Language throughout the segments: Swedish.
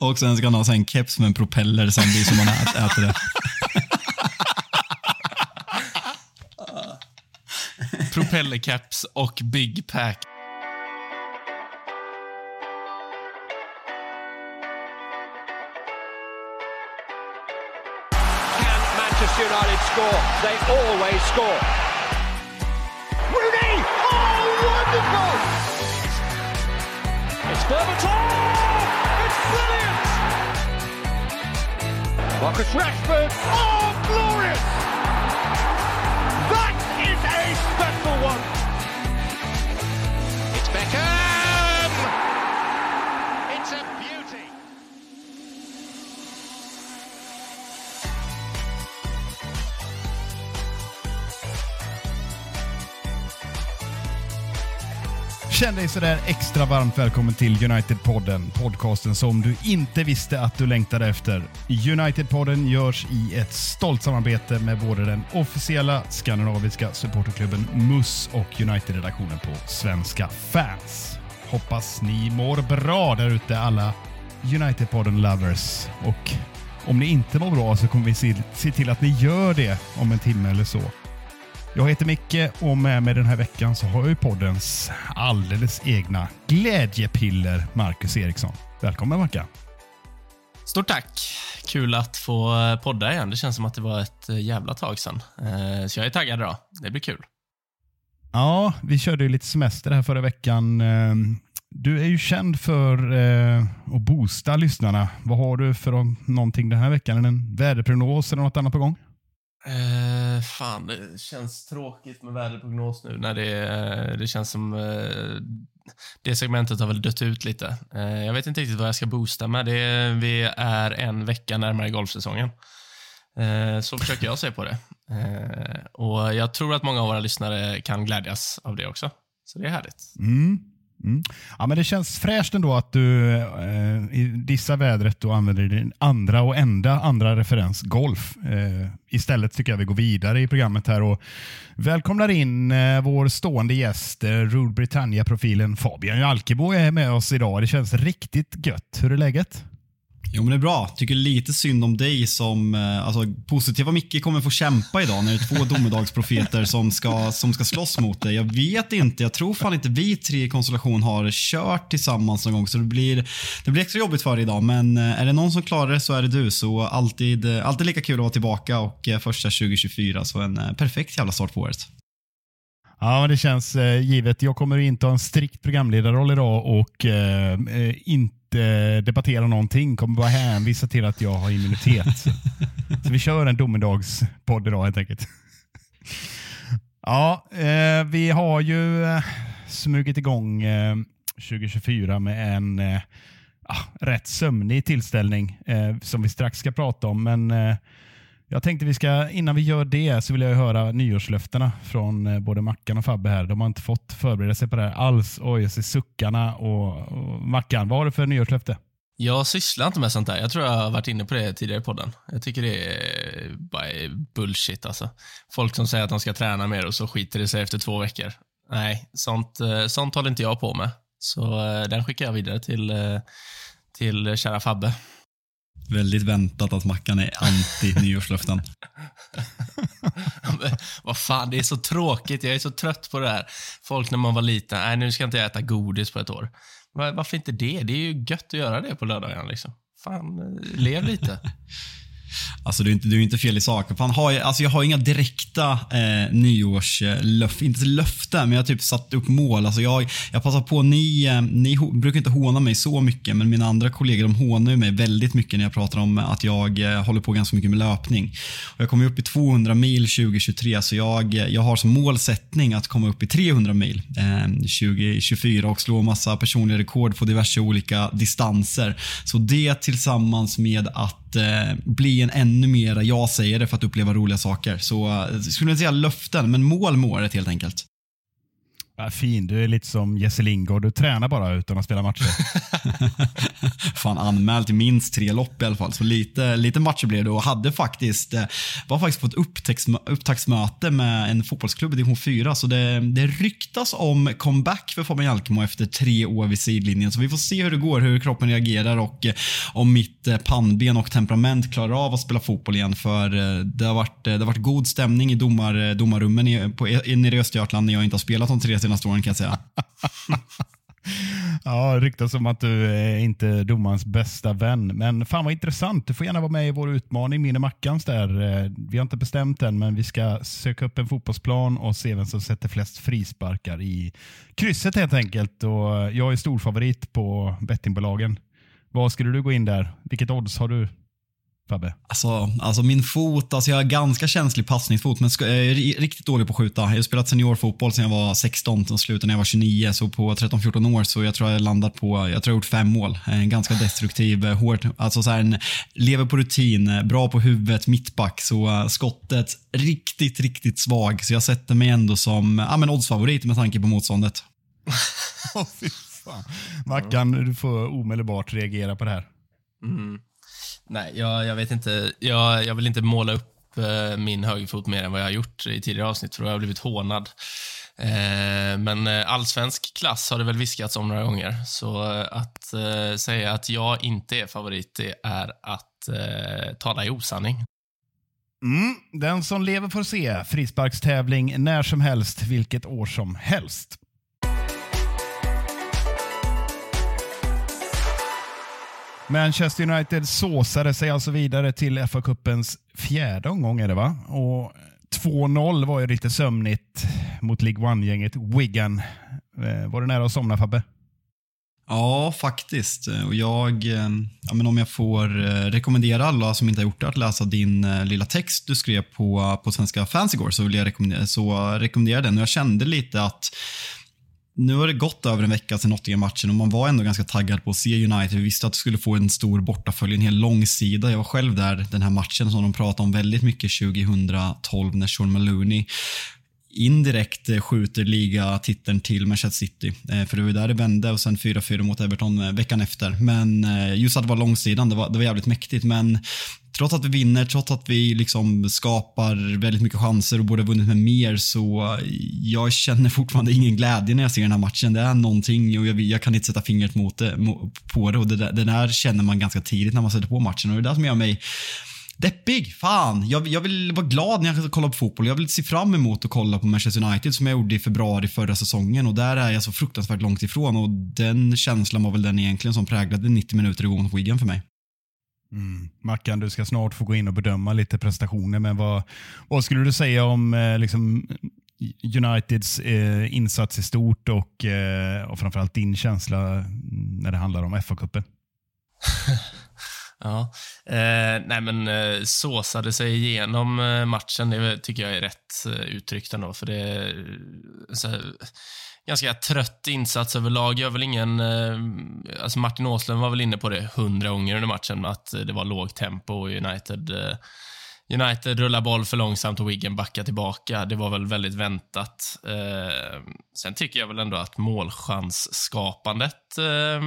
Och sen ska han ha så en keps med en propeller samtidigt som han äter det. Propellercaps och Big Pack. Can Manchester United score? They always score. Rooney! Oh, wonderful! It's Berbatov! Marcus Rashford! Oh, glorious! Känn dig sådär extra varmt välkommen till United-podden. Podcasten som du inte visste att du längtade efter. United-podden görs i ett stolt samarbete med både den officiella skandinaviska supporterklubben MUS och United-redaktionen på Svenska fans. Hoppas ni mår bra där ute alla United-podden-lovers. Och om ni inte mår bra så kommer vi se, se till att ni gör det om en timme eller så. Jag heter Micke och med mig den här veckan så har jag ju poddens alldeles egna glädjepiller, Marcus Eriksson. Välkommen Mackan! Stort tack. Kul att få podda igen. Det känns som att det var ett eh, jävla tag sedan. Eh, Så jag är taggad idag. Det blir kul. Ja, vi körde ju lite semester här förra veckan. Eh, Du är ju känd för eh, att boosta lyssnarna. Vad har du för någonting den här veckan? En väderprognos eller något annat på gång? Eh, fan, det känns tråkigt med väderprognos nu när det, eh, det känns som eh, det segmentet har väl dött ut lite. Eh, jag vet inte riktigt vad jag ska boosta med. Det, vi är en vecka närmare golfsäsongen. Eh, så försöker jag se på det. Eh, och Jag tror att många av våra lyssnare kan glädjas av det också. Så det är härligt. Mm. Mm. Ja, men det känns fräscht ändå att du eh, i dissa vädret då använder din andra och enda andra referens, golf. Eh, istället tycker jag vi går vidare i programmet här och välkomnar in eh, vår stående gäst, eh, Rule Britannia-profilen Fabian Jalkebo är med oss idag. Det känns riktigt gött. Hur är läget? Jo men det är bra. Tycker lite synd om dig som, eh, alltså positiva Micke kommer få kämpa idag när det är två domedagsprofeter som ska, som ska slåss mot dig. Jag vet inte, jag tror fan inte vi tre i konstellation har kört tillsammans någon gång så det blir, det blir extra jobbigt för dig idag. Men eh, är det någon som klarar det så är det du. Så alltid, eh, alltid lika kul att vara tillbaka och första 2024 så en perfekt jävla start på året. Ja, men det känns eh, givet. Jag kommer inte ha en strikt programledarroll idag och eh, inte inte debattera någonting. Kommer bara hänvisa till att jag har immunitet. så vi kör en domedagspodd idag helt enkelt. ja, eh, vi har ju eh, smugit igång eh, 2024 med en eh, ah, rätt sömnig tillställning eh, som vi strax ska prata om. Men eh, jag tänkte vi ska, innan vi gör det så vill jag höra nyårslöftena från eh, både Mackan och Fabbe här. De har inte fått förbereda sig på det här alls. Oj, jag ser suckarna och, och Mackan, vad har du för nyårslöfte? Jag sysslar inte med sånt där. Jag tror jag har varit inne på det tidigare i podden. Jag tycker det är bara bullshit alltså. Folk som säger att de ska träna mer och så skiter det sig efter två veckor. Nej, sånt, eh, sånt håller inte jag på med. Så eh, den skickar jag vidare till, till kära Fabbe. Väldigt väntat att Mackan är anti nyårslöften. Vad fan, det är så tråkigt. Jag är så trött på det här. Folk när man var liten, nej nu ska inte jag äta godis på ett år. Va- Varför inte det? Det är ju gött att göra det på lördagarna liksom. Fan, eh, lev lite. Alltså du är inte, du är inte fel i sak. Fan, har jag, alltså jag har inga direkta eh, nyårslöften, inte löften, men jag har typ satt upp mål. Alltså jag, jag passar på, ni, eh, ni brukar inte håna mig så mycket, men mina andra kollegor de hånar mig väldigt mycket när jag pratar om att jag eh, håller på ganska mycket med löpning. Och jag kommer upp i 200 mil 2023, så jag, eh, jag har som målsättning att komma upp i 300 mil eh, 2024 och slå massa personliga rekord på diverse olika distanser. Så det tillsammans med att Eh, bli en ännu mera jag säger det för att uppleva roliga saker. Så eh, skulle jag säga löften, men mål med året helt enkelt. Ja, fin, du är lite som Jesse Lingard. Du tränar bara utan att spela matcher. Fan anmält till minst tre lopp i alla fall. Så lite, lite matcher blev det och hade faktiskt, eh, var faktiskt på ett upptaktsmöte med en fotbollsklubb i division 4. Så det, det ryktas om comeback för Fabian Jalkemo efter tre år vid sidlinjen. Så vi får se hur det går, hur kroppen reagerar och eh, om mitt eh, pannben och temperament klarar av att spela fotboll igen. För det har varit, det har varit god stämning i domar, domarrummen i, på, i, nere i Östergötland när jag inte har spelat de tre senaste åren kan jag säga. Ja, ryktas som att du är inte domarens bästa vän. Men fan vad intressant. Du får gärna vara med i vår utmaning, min och Mackans där. Eh, vi har inte bestämt än, men vi ska söka upp en fotbollsplan och se vem som sätter flest frisparkar i krysset helt enkelt. Och jag är storfavorit på bettingbolagen. Vad skulle du gå in där? Vilket odds har du, Fabbe? Alltså, alltså min fot, alltså jag har ganska känslig passningsfot men jag är ri- riktigt dålig på att skjuta. Jag har spelat seniorfotboll sedan jag var 16 och slutade när jag var 29. Så på 13-14 år så jag tror jag landat på, jag tror jag har gjort fem mål. En ganska destruktiv, eh, hård, alltså så här en, lever på rutin, eh, bra på huvudet, mittback. Så eh, skottet riktigt, riktigt svag. Så jag sätter mig ändå som ja, men oddsfavorit med tanke på motståndet. Åh, fy fan. Mackan, du får omedelbart reagera på det här. Mm. Nej, jag, jag vet inte. Jag, jag vill inte måla upp eh, min högerfot mer än vad jag har gjort i tidigare avsnitt, för då har jag blivit hånad. Eh, men eh, allsvensk klass har det väl viskats om några gånger, så eh, att eh, säga att jag inte är favorit, det är att eh, tala i osanning. Mm, den som lever får se. Frisparkstävling när som helst, vilket år som helst. Manchester United såsade sig alltså vidare till FA-cupens fjärde omgång är det va? Och 2-0 var ju lite sömnigt mot League One-gänget Wigan. Eh, var du nära att somna Fabbe? Ja, faktiskt. Och jag, eh, ja, men om jag får eh, rekommendera alla som inte har gjort det att läsa din lilla text du skrev på, på Svenska fans igår så vill jag rekommendera, så rekommendera den. Och jag kände lite att nu har det gått över en vecka sedan Nottingham-matchen och man var ändå ganska taggad på att se United. Vi visste att det skulle få en stor bortafölj, en hel lång sida. Jag var själv där den här matchen som de pratade om väldigt mycket 2012 när Sean Maloney indirekt eh, skjuter ligatiteln till Manchester City. Eh, för det var ju där det vände och sen 4-4 mot Everton eh, veckan efter. Men just att det var långsidan, det var, det var jävligt mäktigt. Men trots att vi vinner, trots att vi liksom skapar väldigt mycket chanser och borde ha vunnit med mer så jag känner fortfarande ingen glädje när jag ser den här matchen. Det är någonting och jag, jag kan inte sätta fingret mot det, på det och det där, det där känner man ganska tidigt när man sätter på matchen och det är det som gör mig Deppig, fan. Jag, jag vill vara glad när jag kollar på fotboll. Jag vill se fram emot att kolla på Manchester United som jag gjorde i februari förra säsongen och där är jag så fruktansvärt långt ifrån och den känslan var väl den egentligen som präglade 90 minuter igår mot Wigan för mig. Mm. Mackan, du ska snart få gå in och bedöma lite prestationer, men vad, vad skulle du säga om eh, liksom, Uniteds eh, insats i stort och, eh, och framförallt din känsla när det handlar om FA-cupen? Ja. Eh, nej, men eh, såsade sig igenom eh, matchen, det tycker jag är rätt eh, uttryckt ändå, för det är eh, så här, ganska trött insats överlag. Jag väl ingen, eh, alltså Martin Åslund var väl inne på det hundra gånger under matchen, att eh, det var lågt tempo och United eh, United rullar boll för långsamt och Wiggen backar tillbaka. Det var väl väldigt väntat. Eh, sen tycker jag väl ändå att målchansskapandet eh,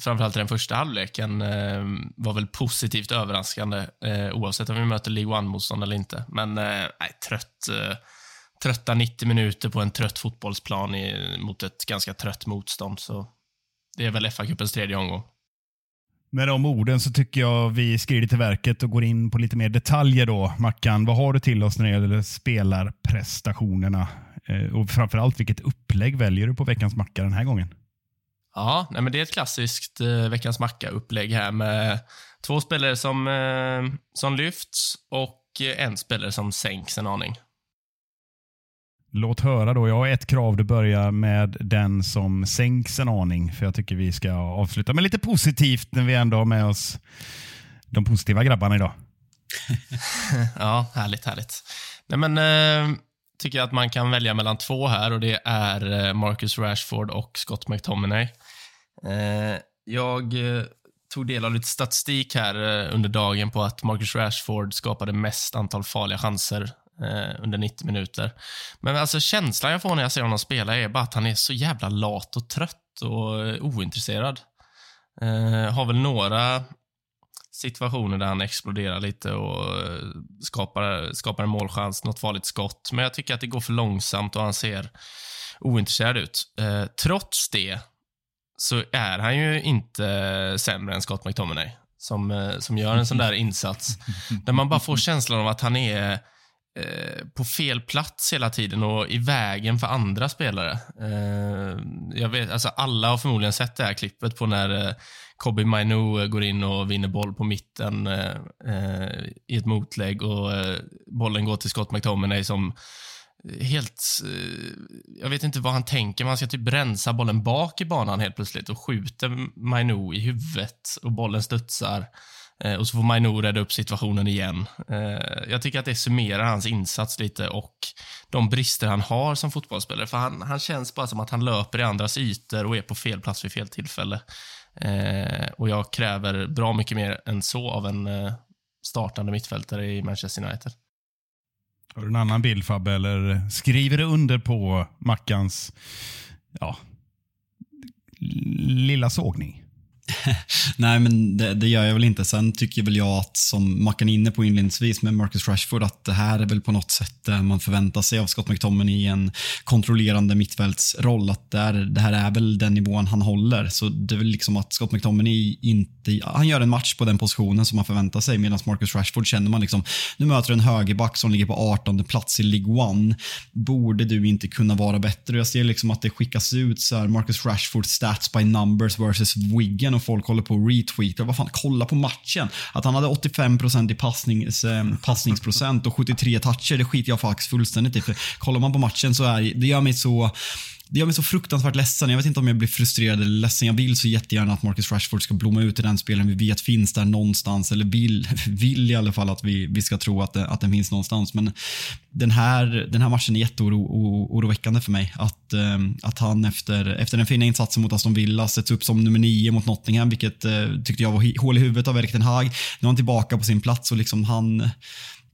framförallt i den första halvleken eh, var väl positivt överraskande eh, oavsett om vi möter League One-motstånd eller inte. Men eh, trött, eh, trötta 90 minuter på en trött fotbollsplan i, mot ett ganska trött motstånd. Så det är väl FA-cupens tredje omgång. Med de orden så tycker jag vi skrider till verket och går in på lite mer detaljer då. Mackan, vad har du till oss när det gäller spelarprestationerna? Eh, och framförallt, vilket upplägg väljer du på veckans macka den här gången? Ja, nej, men det är ett klassiskt eh, veckans macka-upplägg här med två spelare som, eh, som lyfts och eh, en spelare som sänks en aning. Låt höra då. Jag har ett krav. Du börjar med den som sänks en aning. För jag tycker vi ska avsluta med lite positivt när vi ändå har med oss de positiva grabbarna idag. Ja, härligt, härligt. Nej, men eh, tycker jag att man kan välja mellan två här och det är eh, Marcus Rashford och Scott McTominay. Eh, jag eh, tog del av lite statistik här under dagen på att Marcus Rashford skapade mest antal farliga chanser under 90 minuter. Men alltså känslan jag får när jag ser honom spela är bara att han är så jävla lat och trött och ointresserad. Har väl några situationer där han exploderar lite och eh, skapar, skapar en målchans, något farligt skott. Men jag tycker att det går för långsamt och han ser ointresserad ut. Eh, trots det så är han ju inte sämre än Scott McTominay som, eh, som gör en sån där insats. Där man bara får känslan av att han är eh, på fel plats hela tiden och i vägen för andra spelare. Eh, jag vet, alltså alla har förmodligen sett det här klippet på när Kobi Mainu eh, går in och vinner boll på mitten eh, eh i ett motlägg och eh, bollen går till Scott McTominay som helt... Jag vet inte vad han tänker. Man ska typ rensa bollen bak i banan helt plötsligt och skjuter Mainu i huvudet och bollen studsar. Eh, och så får Mainu rädda upp situationen igen. Eh, jag tycker att det summerar hans insats lite och de brister han har som fotbollsspelare. För han, han känns bara som att han löper i andras ytor och är på fel plats vid fel tillfälle. Eh, och jag kräver bra mycket mer än så av en eh, startande mittfältare i Manchester United. Har du en annan bild Fabbe, eller skriver du under på Mackans ja, lilla sågning? Nej, men det, det, gör jag väl inte. Sen tycker väl jag att, som Mackan är inne på inledningsvis med Marcus Rashford, att det här är väl på något sätt det man förväntar sig av Scott McTominay i en kontrollerande mittfältsroll. Att det, är, det här är väl den nivån han håller. Så det är väl liksom att Scott McTominay inte, han gör en match på den positionen som man förväntar sig, medan Marcus Rashford känner man liksom, nu möter du en högerback som ligger på 18 plats i League One. Borde du inte kunna vara bättre? Jag ser liksom att det skickas ut så här, Marcus Rashford stats by numbers versus Wiggen och folk håller på och retweetar. Vad fan, kolla på matchen. Att han hade 85% i passnings, eh, passningsprocent och 73 toucher, det skiter jag faktiskt fullständigt i. För kollar man på matchen så är det gör mig så det gör mig så fruktansvärt ledsen. Jag vet inte om jag blir frustrerad eller ledsen. Jag vill så jättegärna att Marcus Rashford ska blomma ut i den spelaren vi vet finns där någonstans. Eller vill, vill i alla fall att vi, vi ska tro att, det, att den finns någonstans. Men den här, den här matchen är jätteoroväckande för mig. Att, eh, att han efter, efter den fina insatsen mot Aston Villa sätts upp som nummer nio mot Nottingham, vilket eh, tyckte jag var hål i huvudet av Erik Ten Hag. Nu är han tillbaka på sin plats och liksom han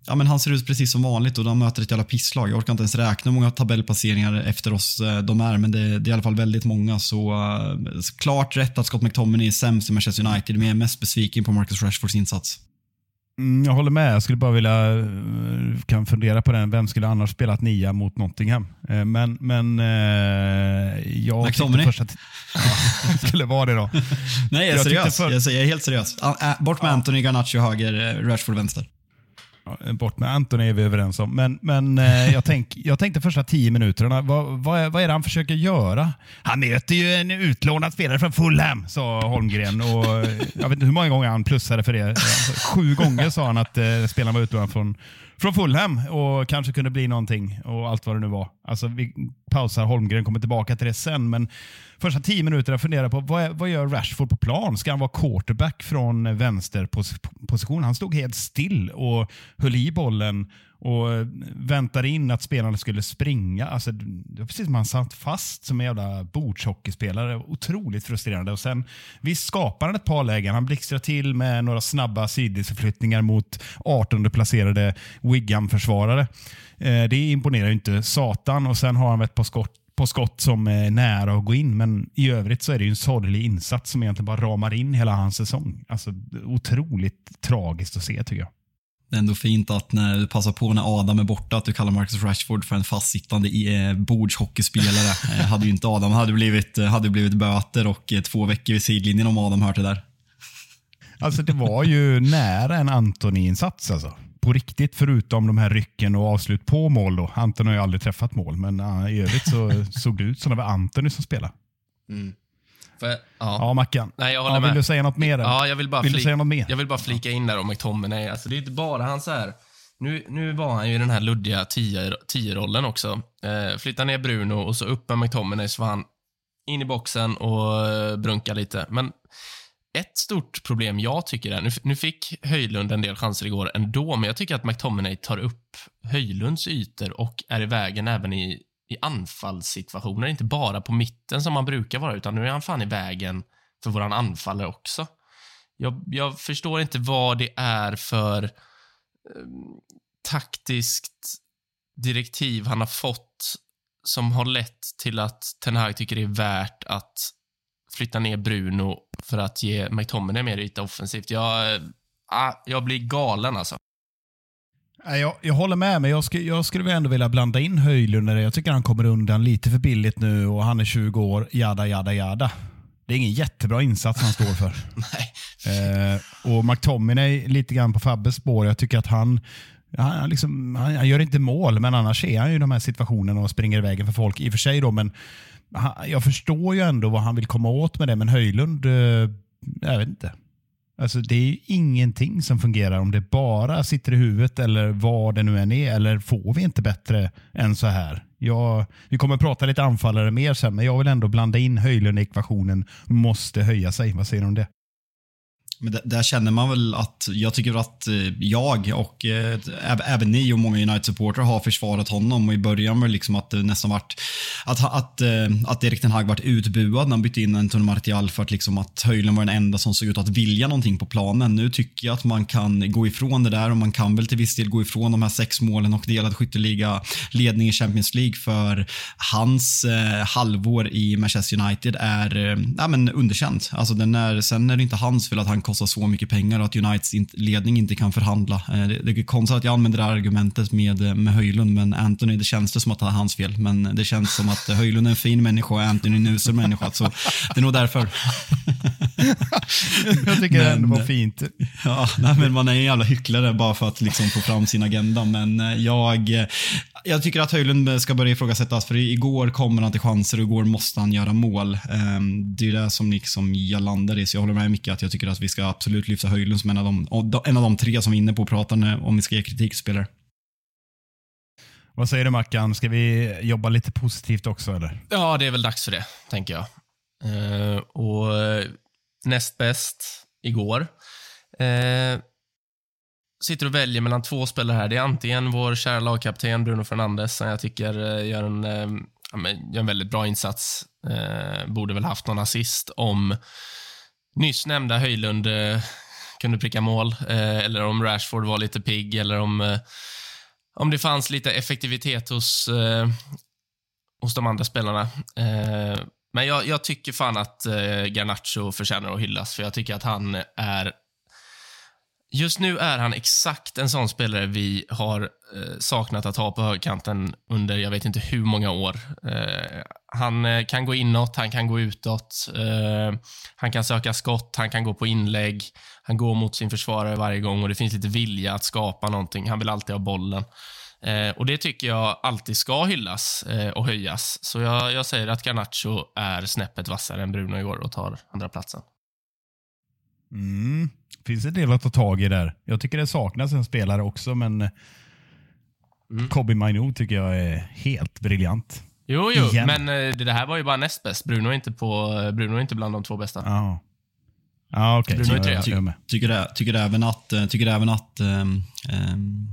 Ja, men han ser ut precis som vanligt och de möter ett jävla pisslag. Jag orkar inte ens räkna hur många tabellplaceringar efter oss eh, de är, men det, det är i alla fall väldigt många. Så, uh, klart rätt att Scott McTominay är sämst i Manchester United, men jag är mest besviken på Marcus Rashfords insats. Mm, jag håller med. Jag skulle bara vilja eh, kan fundera på den. Vem skulle annars spelat nia mot Nottingham? Men, men jag McTominay? Första ja, skulle vara det då. Nej, jag är seriös. För... Jag är helt seriös. Bort med ja. Anthony Garnacho höger, Rashford vänster bort med Anton är vi överens om. Men, men eh, jag, tänk, jag tänkte första tio minuterna, vad, vad, är, vad är det han försöker göra? Han möter ju en utlånad spelare från Fulham, sa Holmgren. Och eh, jag vet inte hur många gånger han plussade för det. Sju gånger sa han att eh, spelaren var utlånad från, från Fulham och kanske kunde bli någonting och allt vad det nu var. Alltså, vi pausar Holmgren, kommer tillbaka till det sen. Men första tio minuterna funderar på vad, vad gör Rashford på plan? Ska han vara quarterback från vänsterposition? Han stod helt still och höll i bollen och väntade in att spelarna skulle springa. Alltså, det var precis som han satt fast som en jävla bordshockeyspelare. Otroligt frustrerande. Och sen, visst skapar han ett par lägen. Han blixtrar till med några snabba sidledsförflyttningar mot 18 placerade Wigan-försvarare. Eh, det imponerar ju inte satan. Och Sen har han ett par skott på skott som är nära att gå in, men i övrigt så är det en sorglig insats som egentligen bara ramar in hela hans säsong. Alltså, otroligt tragiskt att se tycker jag. Det är ändå fint att när du passar på när Adam är borta, att du kallar Marcus Rashford för en fastsittande eh, bordshockeyspelare. eh, hade ju inte Adam, hade blivit, eh, hade blivit böter och eh, två veckor vid sidlinjen om Adam hört det där. Alltså det var ju nära en Antoni-insats alltså. På riktigt, förutom de här rycken och avslut på mål då. Anton har ju aldrig träffat mål, men uh, i övrigt så såg det ut som det var Antoni som spelade. Mm. För, ja. ja, Mackan. Nej, jag håller ja, med. Vill du säga något mer? Ja, jag vill bara, vill flik, du säga något mer? Jag vill bara flika in där om McTominay. Alltså, det är inte bara han så här. Nu, nu var han ju i den här luddiga tio-rollen också. Eh, flytta ner Bruno och så upp med McTominay så var han in i boxen och eh, brunka lite. Men ett stort problem jag tycker är, nu, nu fick Höjlund en del chanser igår ändå, men jag tycker att McTominay tar upp Höjlunds ytor och är i vägen även i, i anfallssituationer. Inte bara på mitten som man brukar vara, utan nu är han fan i vägen för våran anfallare också. Jag, jag förstår inte vad det är för eh, taktiskt direktiv han har fått som har lett till att Ten Hag tycker det är värt att flytta ner Bruno för att ge McTominay mer yta offensivt. Jag, äh, jag blir galen alltså. Jag, jag håller med, men jag, sk jag skulle ändå vilja blanda in Höjlund. Jag tycker han kommer undan lite för billigt nu och han är 20 år. Jada, jada, jada. Det är ingen jättebra insats han står för. Nej. Eh, och McTominay lite grann på Fabbes spår. Jag tycker att han, han, liksom, han, han, gör inte mål, men annars är han ju i de här situationerna och springer i vägen för folk. I och för sig då, men jag förstår ju ändå vad han vill komma åt med det. Men Höjlund, eh, jag vet inte. Alltså det är ingenting som fungerar om det bara sitter i huvudet eller vad det nu än är. Eller får vi inte bättre än så här? Jag, vi kommer att prata lite anfallare mer sen, men jag vill ändå blanda in Höjlund i ekvationen. Måste höja sig. Vad säger du om det? Men där känner man väl att, jag tycker att eh, jag och äh, även ni och många United-supportrar har försvarat honom och i början var det liksom att det nästan varit att, att, att, att Erik Ten Hag varit utbuad när han bytte in Antonio Martial för att, liksom att Höjlen var den enda som såg ut att vilja någonting på planen. Nu tycker jag att man kan gå ifrån det där och man kan väl till viss del gå ifrån de här sex målen och delad skytteliga ledning i Champions League för hans eh, halvår i Manchester United är äh, men underkänt. Alltså den är, sen är det inte hans fel att han kostar så mycket pengar och att Uniteds ledning inte kan förhandla. Det, det är konstigt att jag använder det här argumentet med, med Höjlund, men Anthony, det känns det som att det är hans fel. Men det känns som att Höjlund är en fin människa och Anthony är en usel människa, så det är nog därför. jag tycker men, det ändå var fint. Ja, nej, men man är en jävla hycklare bara för att liksom få fram sin agenda, men jag, jag tycker att Höjlund ska börja ifrågasättas, för igår kommer han till chanser och igår måste han göra mål. Det är det som liksom jag landar i, så jag håller med mycket att jag tycker att vi ska absolut lyfta Höjlund som en av de, en av de tre som vi är inne på att prata om vi ska ge kritik spelare. Vad säger du Mackan? Ska vi jobba lite positivt också eller? Ja, det är väl dags för det, tänker jag. Uh, och uh, näst bäst igår. Uh, sitter och väljer mellan två spelare här. Det är antingen vår kära lagkapten Bruno Fernandes som jag tycker eh, gör en, eh, gör en väldigt bra insats. Eh, borde väl haft någon assist om nyss nämnda Höjlund eh, kunde pricka mål, eh, eller om Rashford var lite pigg, eller om, eh, om det fanns lite effektivitet hos, eh, hos de andra spelarna. Eh, men jag, jag, tycker fan att eh, Garnacho förtjänar att hyllas, för jag tycker att han är Just nu är han exakt en sån spelare vi har eh, saknat att ha på högerkanten under jag vet inte hur många år. Eh, han eh, kan gå inåt, han kan gå utåt, eh, han kan söka skott, han kan gå på inlägg, han går mot sin försvarare varje gång och det finns lite vilja att skapa någonting. Han vill alltid ha bollen. Eh, och Det tycker jag alltid ska hyllas eh, och höjas. Så jag, jag säger att Garnacho är snäppet vassare än Bruno igår och tar andra platsen. Mm finns en del att ta tag i där. Jag tycker det saknas en spelare också, men mm. Kobe Mainu tycker jag är helt briljant. Jo, jo, Igen. men eh, det här var ju bara näst bäst. Bruno är inte, på, Bruno är inte bland de två bästa. Ja, ja okej. Okay. Bruno trea. Ty, tycker, tycker även att, eh, tycker även att um, um,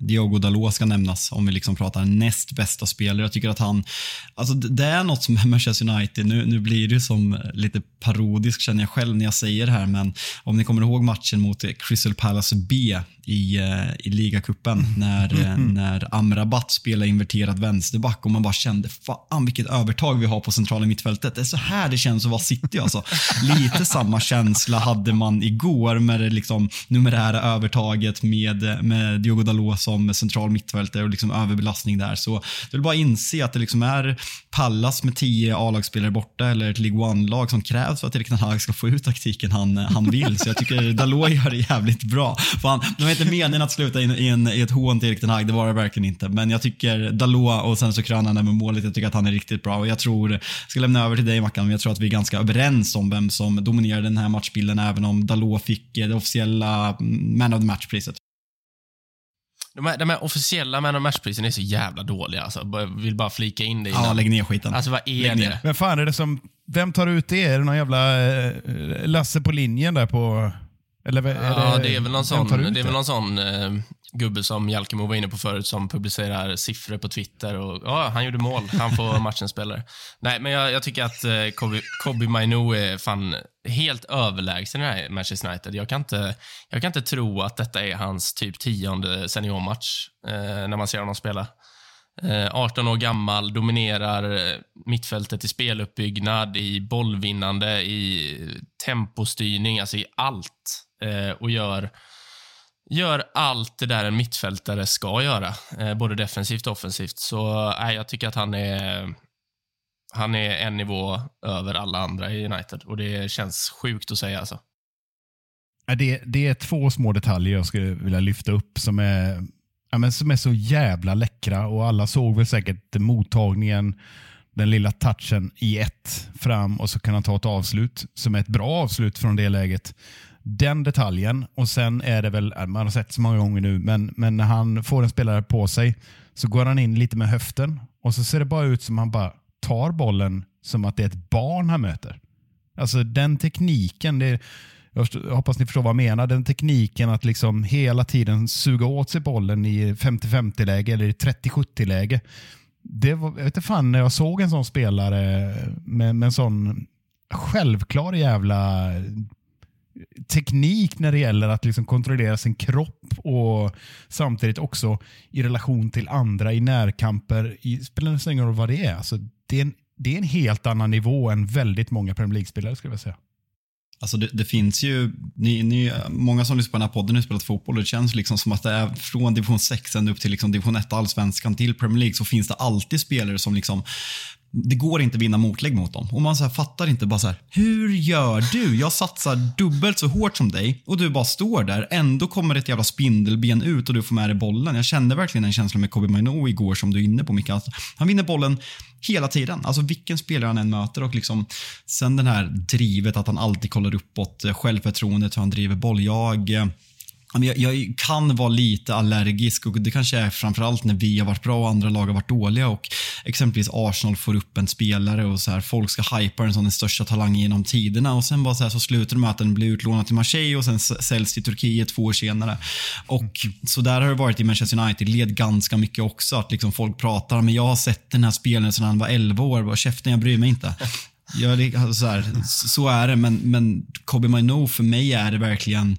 Diogo Dalot ska nämnas om vi liksom pratar näst bästa spelare. Jag tycker att han, alltså det är något med Manchester United, nu, nu blir det som lite parodisk känner jag själv när jag säger det här, men om ni kommer ihåg matchen mot Crystal Palace B i, eh, i ligacupen när, mm. när Amrabat spelade inverterad vänsterback och man bara kände fan vilket övertag vi har på centrala mittfältet. Det är så här det känns att vara City alltså. Lite samma känsla hade man igår med det liksom numerära övertaget med, med Diogo Dalot som central mittfältare och liksom överbelastning där. Så jag vill bara inse att det liksom är Pallas med tio A-lagsspelare borta eller ett League One-lag som krävs för att Erik Hag ska få ut taktiken han, han vill. Så jag tycker Dalot gör det jävligt bra. Fan, det var inte meningen att sluta i, en, i ett hån till Erik Hag, det var det verkligen inte. Men jag tycker Dalot och sen så krönar han med målet, jag tycker att han är riktigt bra. Och jag tror, jag ska lämna över till dig Mackan, men jag tror att vi är ganska överens om vem som dominerar den här matchen matchbilden, även om Dalot fick det officiella Man of the Match-priset. De här, de här officiella Man of Match-prisen är så jävla dåliga. Alltså. Jag vill bara flika in det innan. Ja, lägg ner skiten. Alltså vad är det? Men fan är det som... Vem tar ut det? Är det någon jävla eh, Lasse på linjen där på... Eller är ja, det, det är väl någon sån, det är väl någon sån eh, gubbe som Jalkemo var inne på förut som publicerar siffror på Twitter och ja, han gjorde mål. Han får matchens spelare. Nej, men jag, jag, tycker att eh, Kobe, Kobe Mainu är fan helt överlägsen i det här Manchester United. Jag kan, inte, jag kan inte tro att detta är hans typ tionde seniormatch eh, när man ser honom spela. Eh, 18 år gammal, dominerar eh, mittfältet i speluppbyggnad, i bollvinnande, i tempostyrning, alltså i allt. Eh, och gör, gör allt det där en mittfältare ska göra, eh, både defensivt och offensivt. Så eh, jag tycker att han är, han är en nivå över alla andra i United och det känns sjukt att säga. Alltså. Det, det är två små detaljer jag skulle vilja lyfta upp som är, ja, men som är så jävla läckra och alla såg väl säkert mottagningen, den lilla touchen i ett fram och så kan han ta ett avslut som är ett bra avslut från det läget. Den detaljen och sen är det väl, man har sett så många gånger nu, men, men när han får en spelare på sig så går han in lite med höften och så ser det bara ut som han bara tar bollen som att det är ett barn han möter. Alltså den tekniken, det, jag jag hoppas ni förstår vad jag menar. Den tekniken att liksom hela tiden suga åt sig bollen i 50-50-läge eller i 30-70-läge. Det var, jag vet inte fan när jag såg en sån spelare med, med en sån självklar jävla teknik när det gäller att liksom kontrollera sin kropp och samtidigt också i relation till andra i närkamper. I, spelar nästan ingen roll vad det är. Alltså, det, är en, det är en helt annan nivå än väldigt många Premier League-spelare skulle jag säga. Alltså det, det finns ju, ni, ni, många som lyssnar på den här podden har spelat fotboll och det känns liksom som att det är från division 6 ända upp till liksom division 1 allsvenskan till Premier League så finns det alltid spelare som liksom det går inte att vinna motlägg mot dem. Och man så här fattar inte bara så här, hur gör du? Jag satsar dubbelt så hårt som dig och du bara står där. Ändå kommer ett jävla spindelben ut och du får med dig bollen. Jag kände verkligen en känsla med Kobe Mino igår som du är inne på Micke. Alltså, han vinner bollen hela tiden. Alltså vilken spelare han än möter och liksom sen den här drivet att han alltid kollar uppåt, självförtroendet hur han driver boll. Jag eh, jag, jag kan vara lite allergisk och det kanske är framförallt när vi har varit bra och andra lag har varit dåliga och exempelvis Arsenal får upp en spelare och så här, folk ska hypa den som den största talangen genom tiderna och sen bara så, här, så slutar det med att den blir utlånad till Marseille och sen säljs till Turkiet två år senare. Och så där har det varit i Manchester United-led ganska mycket också att liksom folk pratar men jag har sett den här spelaren sedan han var 11 år, bara käften jag bryr mig inte. Jag, alltså så, här, så är det, men, men Kobe Mino för mig är det verkligen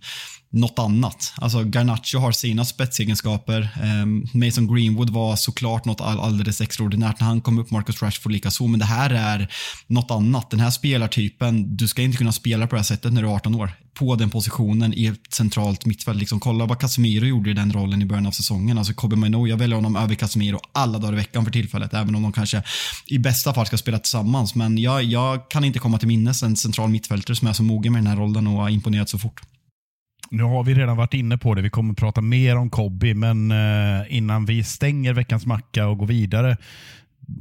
något annat. Alltså Garnacho har sina spetsegenskaper. Ehm, Mason Greenwood var såklart något all, alldeles extraordinärt när han kom upp. Marcus Rashford likaså. Men det här är något annat. Den här spelartypen, du ska inte kunna spela på det här sättet när du är 18 år. På den positionen i ett centralt mittfält. Liksom, kolla vad Casemiro gjorde i den rollen i början av säsongen. Alltså Kobe Mino, jag väljer honom över Casemiro alla dagar i veckan för tillfället. Även om de kanske i bästa fall ska spela tillsammans. Men jag, jag kan inte komma till minnes en central mittfältare som är så mogen med den här rollen och har imponerat så fort. Nu har vi redan varit inne på det. Vi kommer prata mer om Kobi, men eh, innan vi stänger veckans macka och går vidare.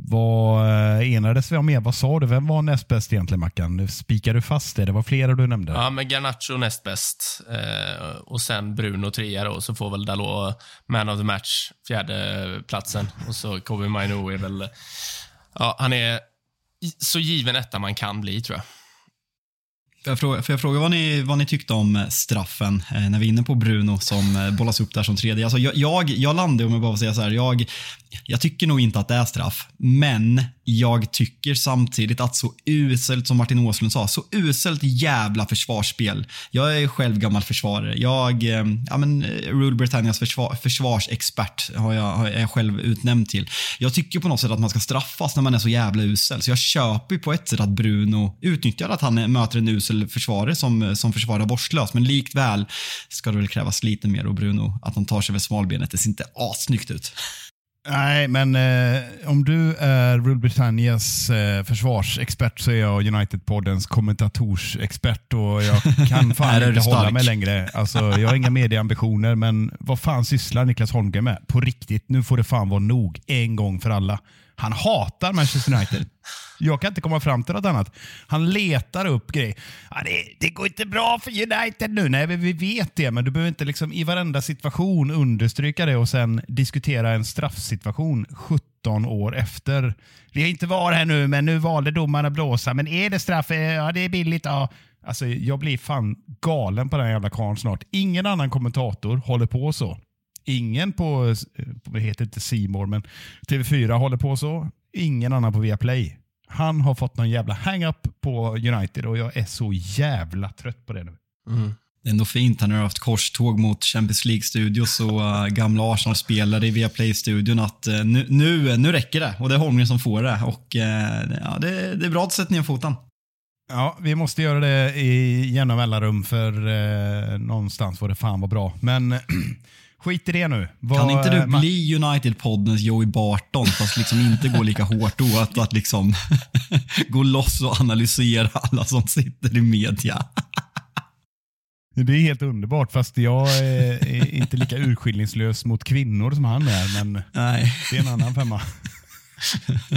Vad eh, enades vi om? Vad sa du? Vem var näst bäst egentligen, Mackan? Spikade du fast det? Det var flera du nämnde. Ja, men Garnacho näst bäst. Eh, och sen Bruno trea då, så får väl Dalot man of the match, fjärde platsen. Och så Kobe Mainu. är väl... Ja, han är så given etta man kan bli, tror jag. Får jag fråga, får jag fråga vad, ni, vad ni tyckte om eh, straffen eh, när vi är inne på Bruno som eh, bollas upp där som tredje? Alltså jag, jag, jag landade, om jag bara får säga så här, jag, jag tycker nog inte att det är straff, men jag tycker samtidigt att så uselt som Martin Åslund sa, så uselt jävla försvarsspel. Jag är själv gammal försvarare. Jag, eh, ja men, eh, Rule Britannias försvar, försvarsexpert har jag, har jag själv utnämnd till. Jag tycker på något sätt att man ska straffas när man är så jävla usel, så jag köper ju på ett sätt att Bruno utnyttjar att han möter en usel försvarare som, som försvarar vårdslöst, men likväl ska det väl krävas lite mer och Bruno, att han tar sig över smalbenet, det ser inte assnyggt ut. Nej, men eh, om du är Rule Britannias eh, försvarsexpert så är jag United-poddens kommentatorsexpert och jag kan fan inte hålla stark. mig längre. Alltså, jag har inga medieambitioner, men vad fan sysslar Niklas Holmgren med? På riktigt, nu får det fan vara nog en gång för alla. Han hatar Manchester United. Jag kan inte komma fram till något annat. Han letar upp grejer. Ja, det, det går inte bra för United nu. Nej, vi vet det, men du behöver inte liksom i varenda situation understryka det och sen diskutera en straffsituation 17 år efter. Vi har inte varit här nu, men nu valde domaren att blåsa. Men är det straff? Eh, ja, det är billigt. Ja. Alltså, jag blir fan galen på den här jävla karln snart. Ingen annan kommentator håller på så. Ingen på, eh, på det heter inte Simor men TV4 håller på så. Ingen annan på Viaplay. Han har fått någon jävla hang-up på United och jag är så jävla trött på det nu. Mm. Det är ändå fint. Han har haft korståg mot Champions League-studios och uh, gamla Arsenal-spelare i Viaplay-studion att uh, nu, nu, nu räcker det. Och det är Holmgren som får det. Och uh, ja, det, det är bra att sätta ner foten. Ja, vi måste göra det i jämna mellanrum för eh, någonstans får det fan vara bra. Men skit i det nu. Vad, kan inte du bli United-poddens Joey Barton fast liksom inte gå lika hårt då? Att, att liksom gå loss och analysera alla som sitter i media. Det är helt underbart, fast jag är, är inte lika urskillningslös mot kvinnor som han är. Men Nej. det är en annan femma.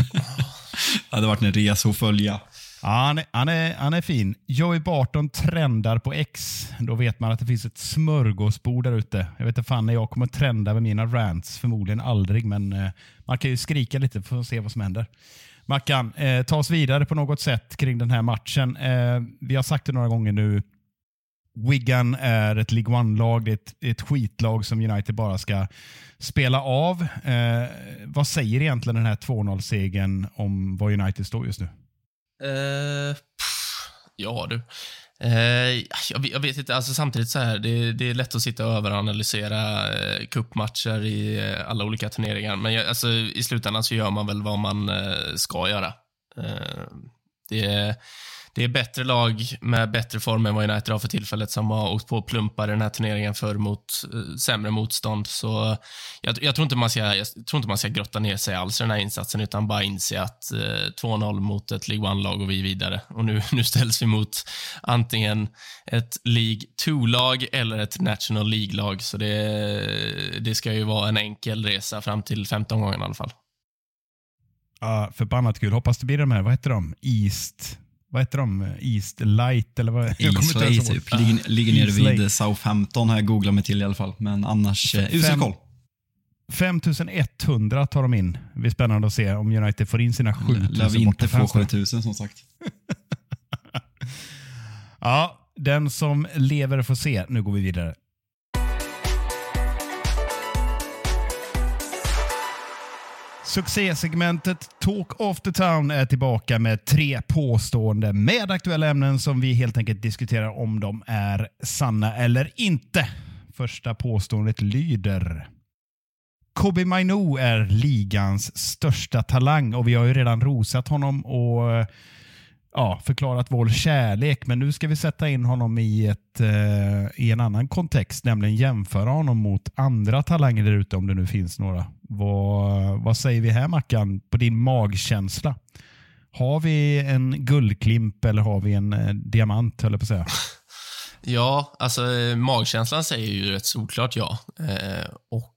det hade varit en resa att följa. Ja, han, är, han, är, han är fin. Joey Barton trendar på X. Då vet man att det finns ett smörgåsbord där ute. Jag vet inte fan när jag kommer trenda med mina rants. Förmodligen aldrig, men eh, man kan ju skrika lite för att se vad som händer. Mackan, eh, ta oss vidare på något sätt kring den här matchen. Eh, vi har sagt det några gånger nu. Wigan är ett League One-lag. Det är ett, ett skitlag som United bara ska spela av. Eh, vad säger egentligen den här 2-0-segern om var United står just nu? Uh, ja du. Uh, jag, jag, vet inte, alltså samtidigt så här, det, det är lätt att sitta och överanalysera uh, cupmatcher i uh, alla olika turneringar, men jag, alltså, i slutändan så gör man väl vad man uh, ska göra. det det är bättre lag med bättre form än vad United har för tillfället som har åkt på plumpar i den här turneringen för mot uh, sämre motstånd. Så jag, jag, tror inte man ska, jag tror inte man ska grotta ner sig alls i den här insatsen, utan bara inse att uh, eh, 2-0 mot ett League One-lag och vi är vidare. Och nu, nu ställs vi mot antingen ett League 2-lag eller ett National League-lag, så det, det ska ju vara en enkel resa fram till 15 omgången i alla fall. Ja, förbannat kul. Hoppas det blir de här, vad heter de? East vad heter de? East Light eller vad? Eastway typ. Ligger, ligger nere vid Southampton har jag googlat mig till i alla fall. Men annars, eh, usel koll. 5100 tar de in. Det blir spännande att se om United får in sina 7000 Lär vi inte få 7000 som sagt. ja, den som lever får se. Nu går vi vidare. Succésegmentet Talk of the Town är tillbaka med tre påståenden med aktuella ämnen som vi helt enkelt diskuterar om de är sanna eller inte. Första påståendet lyder Kobe Mainu är ligans största talang och vi har ju redan rosat honom och eh, ja, förklarat vår kärlek. Men nu ska vi sätta in honom i, ett, eh, i en annan kontext, nämligen jämföra honom mot andra talanger där ute om det nu finns några. Vad, vad säger vi här Mackan, på din magkänsla? Har vi en guldklimp eller har vi en eh, diamant, höll jag på att säga? Ja, alltså eh, magkänslan säger ju rätt solklart ja. Eh, och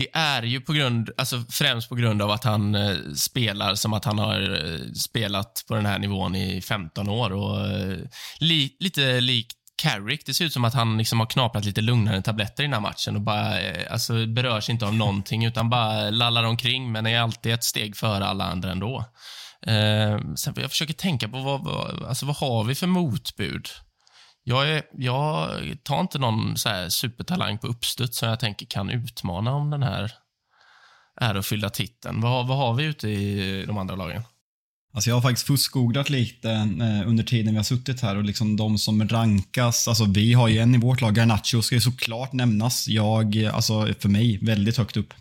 det är ju på grund, alltså främst på grund av att han eh, spelar som att han har eh, spelat på den här nivån i 15 år och eh, li, lite likt Carrick. Det ser ut som att han liksom har knaprat lite lugnare tabletter i den här matchen och bara, eh, alltså, berörs inte av någonting utan bara lallar omkring men är alltid ett steg före alla andra ändå. Eh, sen jag försöker tänka på vad, vad, alltså, vad har vi för motbud? Jag, är, jag tar inte någon så supertalang på uppstuds som jag tänker kan utmana om den här ärofyllda titeln. Vad, vad har vi ute i de andra lagen? Alltså jag har faktiskt fuskgooglat lite eh, under tiden vi har suttit här och liksom de som rankas, alltså vi har ju en i vårt lag, Garnacho ska ju såklart nämnas. Jag, alltså för mig, väldigt högt upp.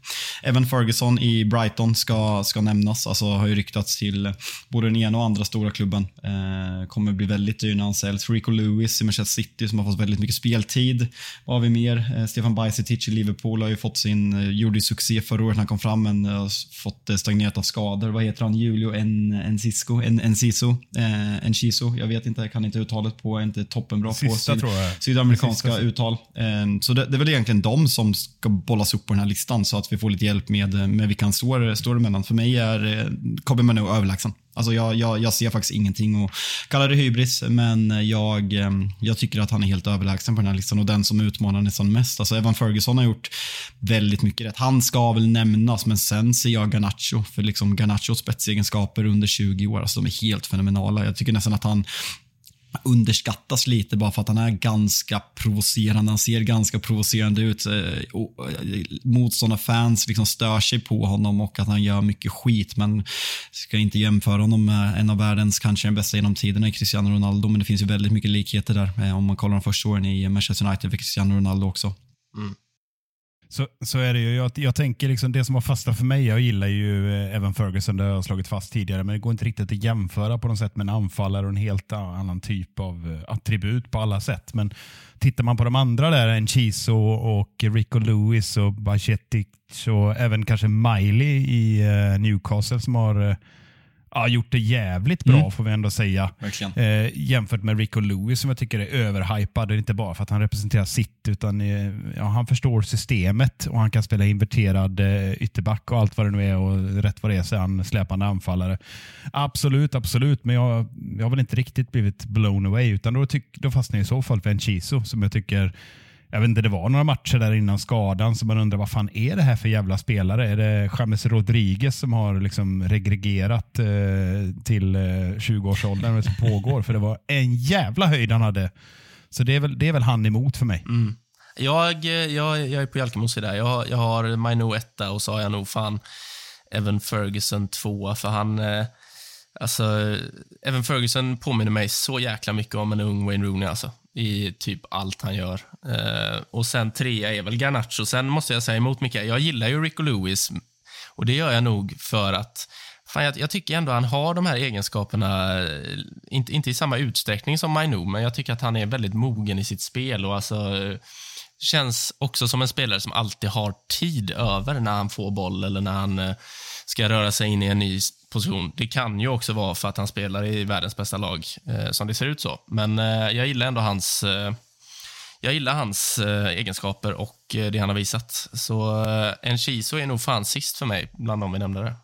Även Ferguson i Brighton ska, ska nämnas, alltså har ju ryktats till både den ena och andra stora klubben. Eh, kommer bli väldigt dyr när han säljs. Rico Lewis i Manchester City som har fått väldigt mycket speltid. Vad har vi mer? Eh, Stefan Bajsetic i Liverpool har ju fått sin, eh, gjorde ju succé förra året när han kom fram men eh, har fått stagnerat av skador. Vad heter han? Julio en, en Enciso, en, Enciso, eh, Enciso, jag vet inte, jag kan inte uttalet på, är inte toppenbra Sista, på syd, sydamerikanska Sista. uttal. Eh, så det, det, är väl egentligen de som ska bollas upp på den här listan så att vi får lite hjälp med, med vilka han står, står emellan. För mig är eh, Kobe Manu överlägsen. Alltså jag, jag, jag ser faktiskt ingenting och kallar det hybris, men jag, eh, jag tycker att han är helt överlägsen på den här listan och den som utmanar nästan mest. Alltså Evan Ferguson har gjort väldigt mycket rätt. Han ska väl nämnas, men sen ser jag Garnacho, för liksom Garnachos spetsegenskaper under 20 år, alltså de är helt fenomenala. Jag tycker nästan att han underskattas lite bara för att han är ganska provocerande. Han ser ganska provocerande ut. Eh, eh, motståndarfans liksom stör sig på honom och att han gör mycket skit. Men ska inte jämföra honom med en av världens, kanske den bästa genom tiderna, Cristiano Ronaldo. Men det finns ju väldigt mycket likheter där eh, om man kollar de första åren i Manchester United för Cristiano Ronaldo också. Mm. Så, så är det ju. Jag, jag tänker liksom det som har fastnat för mig, jag gillar ju eh, Evan Ferguson, det har jag slagit fast tidigare, men det går inte riktigt att jämföra på något sätt med en anfallare och en helt annan typ av eh, attribut på alla sätt. Men tittar man på de andra där, Enchiso och Rico Lewis och Bajetic och även kanske Miley i eh, Newcastle som har ja, gjort det jävligt bra mm. får vi ändå säga. Eh, jämfört med Rico Lewis som jag tycker är överhypad. Inte bara för att han representerar sitt, utan eh, ja, han förstår systemet och han kan spela inverterad eh, ytterback och allt vad det nu är och rätt vad det är så är han släpande anfallare. Absolut, absolut, men jag, jag har väl inte riktigt blivit blown away utan då, tyck, då fastnar jag i så fall för Enchiso som jag tycker jag vet inte, det var några matcher där innan skadan så man undrar vad fan är det här för jävla spelare? Är det James Rodriguez som har liksom regregerat eh, till eh, 20-årsåldern som pågår? För det var en jävla höjd han hade. Så det är väl, det är väl han emot för mig. Mm. Jag, eh, jag, jag är på Jalkemos där. Jag, jag har Maino etta och så har jag nog fan Evan Ferguson tvåa för han eh, Alltså, Evan Ferguson påminner mig så jäkla mycket om en ung Wayne Rooney. Alltså i typ allt han gör. Eh, och sen trea är väl Garnacho. Sen måste jag säga emot Micke, jag gillar ju Rico Lewis och det gör jag nog för att fan, jag, jag tycker ändå han har de här egenskaperna, eh, inte, inte i samma utsträckning som Mainu, men jag tycker att han är väldigt mogen i sitt spel och alltså eh, känns också som en spelare som alltid har tid över när han får boll eller när han eh, ska röra sig in i en ny position. Det kan ju också vara för att han spelar i världens bästa lag, eh, som det ser ut så. Men eh, jag gillar ändå hans, eh, jag gillar hans eh, egenskaper och eh, det han har visat. Så eh, Chiso är nog fan sist för mig, bland de vi nämnde där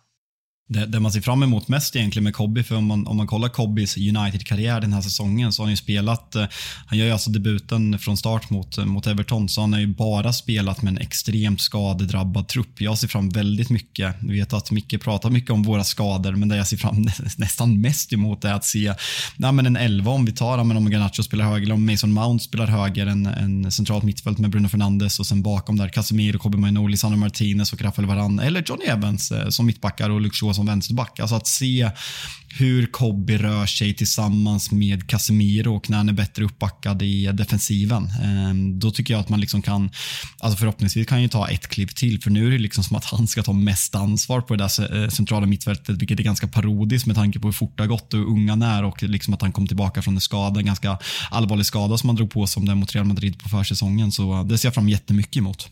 det, det, man ser fram emot mest egentligen med Cobby, för om man, om man kollar Cobbys United-karriär den här säsongen så har han ju spelat, eh, han gör ju alltså debuten från start mot, eh, mot Everton, så han har ju bara spelat med en extremt skadedrabbad trupp. Jag ser fram väldigt mycket, jag vet att Micke pratar mycket om våra skador, men det jag ser fram nästan mest emot är att se nej, men en elva om vi tar, men om Garnacho spelar höger, eller om Mason Mount spelar höger, en, en centralt mittfält med Bruno Fernandes och sen bakom där Casemiro, Kobbe Mainoli, Sandro Martinez och Rafael Varane, eller Johnny Evans eh, som mittbackar och Luke Shaw som vänsterback. Alltså att se hur Kobbe rör sig tillsammans med Casemiro och när han är bättre uppbackad i defensiven. Ehm, då tycker jag att man liksom kan, alltså förhoppningsvis kan ju ta ett kliv till för nu är det liksom som att han ska ta mest ansvar på det där eh, centrala mittfältet vilket är ganska parodiskt med tanke på hur fort det har gått och hur unga han är och liksom att han kom tillbaka från en skada, en ganska allvarlig skada som han drog på som den mot Real Madrid på försäsongen. Så eh, det ser jag fram jättemycket emot.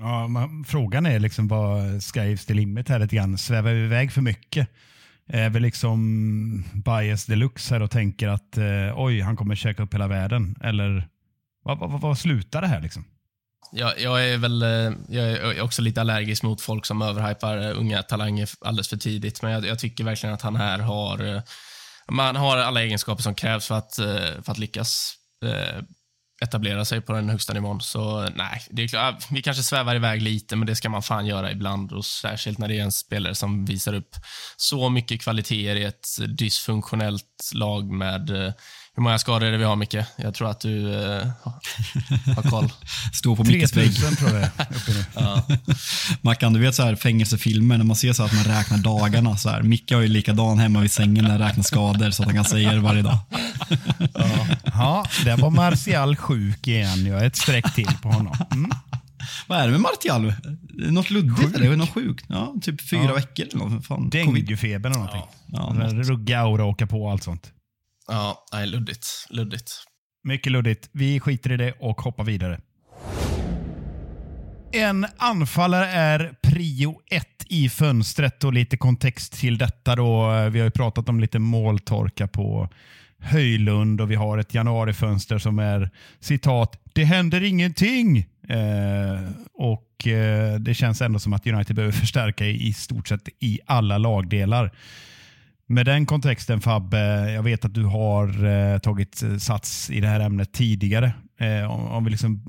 Ja, man, frågan är liksom vad sky's the limit här lite grann. Svävar vi iväg för mycket? Är vi liksom bias deluxe här och tänker att eh, oj, han kommer käka upp hela världen? Eller vad, vad, vad slutar det här liksom? Jag, jag, är väl eh, jag är också lite allergisk mot folk som överhypar eh, unga talanger alldeles för tidigt, men jag, jag tycker verkligen att han här har eh, man har alla egenskaper som krävs för att, för att lyckas etablera sig på den högsta nivån. Så nej, det är klart, vi kanske svävar iväg lite, men det ska man fan göra ibland. Och särskilt när det är en spelare som visar upp så mycket kvaliteter i ett dysfunktionellt lag med eh, hur många skador är det vi har, Micke? Jag tror att du uh, har koll. Står på Mickes vägg. tror jag ja. Mackan, du vet så här fängelsefilmer när man ser så att man räknar dagarna. Så här. Micke har ju likadan hemma vid sängen när han räknar skador så att han kan säga det varje dag. ja, ja där var Martial sjuk igen. Jag ett streck till på honom. Mm. Vad är det med Martial? Något luddigt eller? Något sjukt? Ja, typ fyra ja. veckor eller något. Denguefeber eller någonting. Ja, ja, Rugga och åka på och allt sånt. Ja, nej, luddigt. Luddigt. Mycket luddigt. Vi skiter i det och hoppar vidare. En anfallare är prio ett i fönstret och lite kontext till detta då. Vi har ju pratat om lite måltorka på Höjlund och vi har ett januarifönster som är citat “Det händer ingenting” eh, och eh, det känns ändå som att United behöver förstärka i, i stort sett i alla lagdelar. Med den kontexten Fabbe, jag vet att du har eh, tagit eh, sats i det här ämnet tidigare. Eh, om, om, vi liksom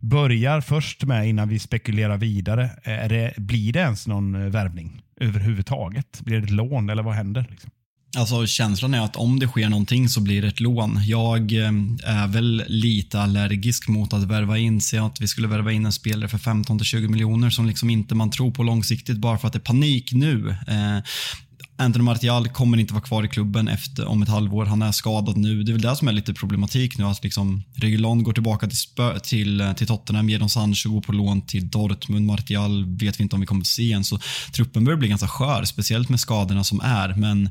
börjar först med, innan vi spekulerar vidare, eh, det, blir det ens någon eh, värvning överhuvudtaget? Blir det ett lån eller vad händer? Liksom? Alltså känslan är att om det sker någonting så blir det ett lån. Jag är väl lite allergisk mot att värva in, sig, att vi skulle värva in en spelare för 15-20 miljoner som liksom inte man tror på långsiktigt bara för att det är panik nu. Anthony Martial kommer inte vara kvar i klubben efter, om ett halvår. Han är skadad nu. Det är väl det som är lite problematik nu. Att liksom Regulon går tillbaka till, spö, till, eh, till Tottenham, Jadon Sancho går på lån till Dortmund. Martial vet vi inte om vi kommer att se än. Så truppen börjar bli ganska skör, speciellt med skadorna som är. Men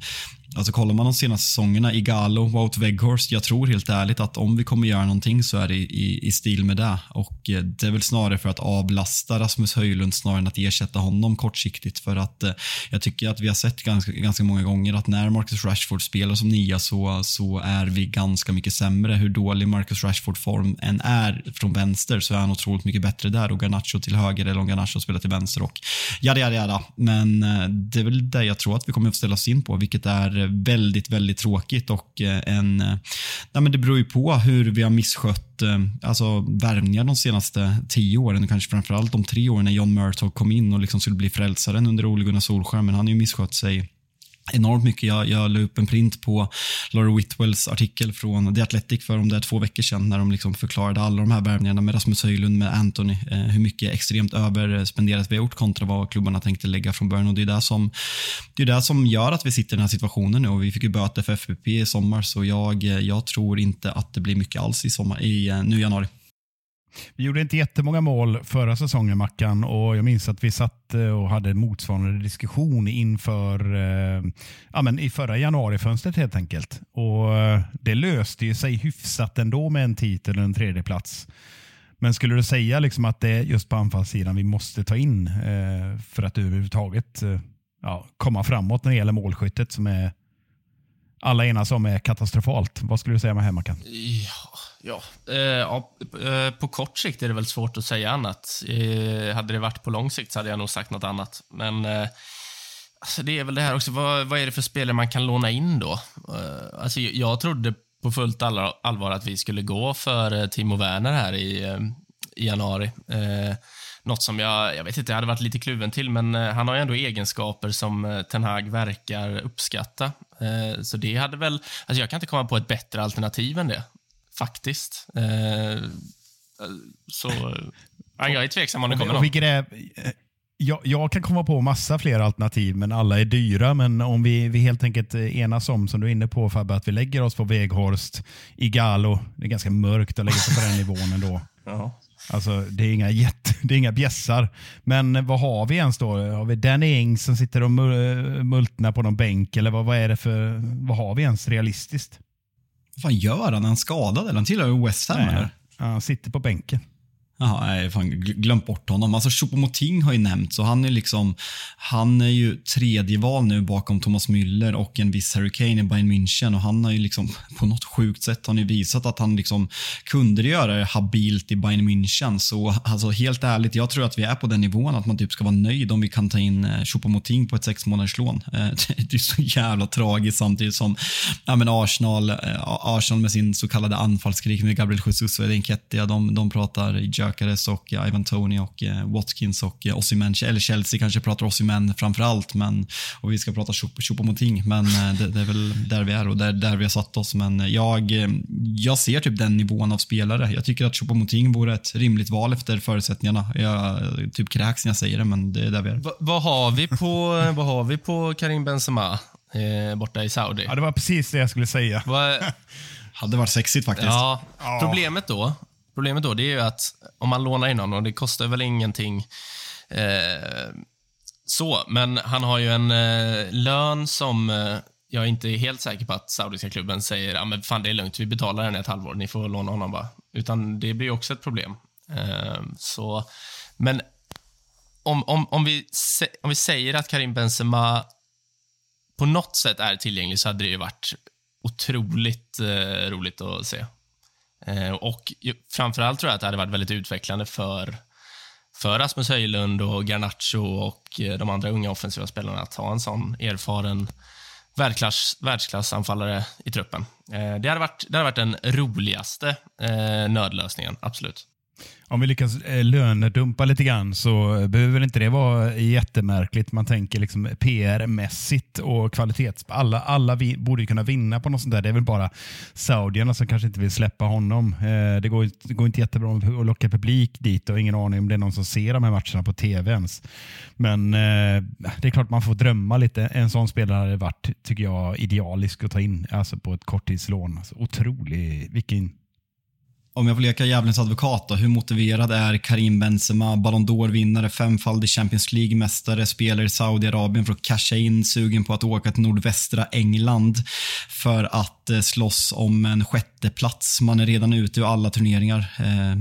Alltså kollar man de senaste säsongerna, Igalo, Wout Weghorst, jag tror helt ärligt att om vi kommer göra någonting så är det i, i stil med det. Och eh, det är väl snarare för att avlasta Rasmus Höjlund snarare än att ersätta honom kortsiktigt. För att eh, jag tycker att vi har sett ganska, ganska många gånger att när Marcus Rashford spelar som nia så, så är vi ganska mycket sämre. Hur dålig Marcus Rashford form än är från vänster så är han otroligt mycket bättre där och Garnacho till höger eller om Garnacho spelar till vänster och jada, jada, jada. Men eh, det är väl det jag tror att vi kommer att ställa oss in på, vilket är Eh, väldigt, väldigt tråkigt och eh, en... Eh, nej men det beror ju på hur vi har misskött alltså värvningar de senaste tio åren och kanske framförallt de tre åren när John Murtog kom in och liksom skulle bli frälsaren under Ole Gunnar Solskjaer, men han har ju misskött sig enormt mycket. Jag, jag la upp en print på Laura Whitwells artikel från The Athletic för om det är två veckor sedan när de liksom förklarade alla de här värvningarna med Rasmus Höjlund, med Anthony, eh, hur mycket extremt överspenderat vi har gjort kontra vad klubbarna tänkte lägga från början. Och det är det som, det är det som gör att vi sitter i den här situationen nu och vi fick ju böter för FBP i sommar så jag, jag tror inte att det blir mycket alls i, sommar, i eh, nu i januari. Vi gjorde inte jättemånga mål förra säsongen, Mackan, och jag minns att vi satt eh, och hade motsvarande diskussion inför eh, ja, men i förra januarifönstret helt enkelt. Och eh, Det löste ju sig hyfsat ändå med en titel och en tredje plats. Men skulle du säga liksom att det är just på anfallssidan vi måste ta in eh, för att överhuvudtaget eh, ja, komma framåt när det gäller målskyttet som är alla enas om är katastrofalt. Vad skulle du säga med hemmakan? Ja, ja. Eh, ja, eh, på kort sikt är det väl svårt att säga annat. Eh, hade det varit på lång sikt så hade jag nog sagt något annat. Men eh, alltså det är väl det här också, vad, vad är det för spelare man kan låna in då? Eh, alltså jag trodde på fullt allvar att vi skulle gå för eh, Timo Werner här i, eh, i januari. Eh, något som jag, jag vet inte, jag hade varit lite kluven till, men han har ju ändå egenskaper som Ten Hag verkar uppskatta. Eh, så det hade väl... Alltså jag kan inte komma på ett bättre alternativ än det, faktiskt. Eh, så jag är tveksam om det kommer någon. Är, jag, jag, kan komma på massa fler alternativ, men alla är dyra. Men om vi, vi helt enkelt enas om, som du är inne på Fabbe, att vi lägger oss på Veghorst, Igalo. Det är ganska mörkt att lägga sig på den nivån ändå. Ja. Alltså, det är inga, jätte, det är inga bjässar. Men vad har vi ens då? Har vi Danny Ings som sitter och multnar på någon bänk? Eller vad, vad, är det för, vad har vi ens realistiskt? Vad fan gör han? Är han skadad eller? Han tillhör West Ham eller? Han sitter på bänken. Jaha, nej, fan glömt bort honom. Alltså Choupo-Moting har ju nämnts och han är liksom, han är ju tredje val nu bakom Thomas Müller och en viss Harry Kane i Bayern München och han har ju liksom på något sjukt sätt han har visat att han liksom kunde göra det habilt i Bayern München. Så alltså helt ärligt, jag tror att vi är på den nivån att man typ ska vara nöjd om vi kan ta in eh, Choupo-Moting på ett sex månaders lån. Eh, det är så jävla tragiskt samtidigt som ja, men Arsenal, eh, Arsenal med sin så kallade anfallskrig med Gabriel Jesus och Edin Kettia, de, de pratar Gyökeres och eh, Ivan Tony och eh, Watkins och eh, Osimhen. Eller Chelsea kanske pratar Osimhen framför allt, men, och vi ska prata Choupo-Moting. Men det, det, är väl där vi är och där, där vi har satt oss. Men jag, jag ser typ den nivån av spelare. Jag tycker att Choupo-Moting vore ett rimligt val efter förutsättningarna. Jag typ kräks när jag säger det, men det är där vi är. Va, vad, har vi på, vad har vi på Karim Benzema eh, borta i Saudi? Ja, det var precis det jag skulle säga. Va, hade varit sexigt faktiskt. Ja, problemet då Problemet då det är ju att om man lånar in honom, det kostar väl ingenting eh, så, men han har ju en eh, lön som eh, jag inte är helt säker på att saudiska klubben säger ah, men fan det är lugnt, vi betalar den ett halvår, ni får låna honom bara. Utan det blir också ett problem. Eh, så, men om, om, om, vi, om vi säger att Karim Benzema på något sätt är tillgänglig så hade det ju varit otroligt eh, roligt att se. Eh, och framförallt tror jag att det hade varit väldigt utvecklande för, för Rasmus Höjlund och Garnacho och eh, de andra unga offensiva spelarna att ha en sån erfaren världsklass, världsklassanfallare i truppen. Eh, det hade varit, det hade varit den roligaste nödlösningen, absolut. Om vi lyckas eh, lönedumpa lite grann så behöver inte det vara jättemärkligt. Man tänker liksom PR-mässigt och kvalitets... Alla, alla vi, borde kunna vinna på något sånt där. Det är väl bara saudierna som kanske inte vill släppa honom. Eh, det, går, det går inte jättebra att locka publik dit och ingen aning om det är någon som ser de här matcherna på tv ens. Men eh, det är klart man får drömma lite. En sån spelare hade varit, tycker jag, idealisk att ta in alltså på ett korttidslån. Alltså, otrolig, vilken om jag får leka djävulens advokat då, hur motiverad är Karim Benzema, Ballon d'Or-vinnare, femfaldig Champions League-mästare, spelar i Saudiarabien för att casha in, sugen på att åka till nordvästra England för att eh, slåss om en sjätte plats. Man är redan ute ur alla turneringar. Eh,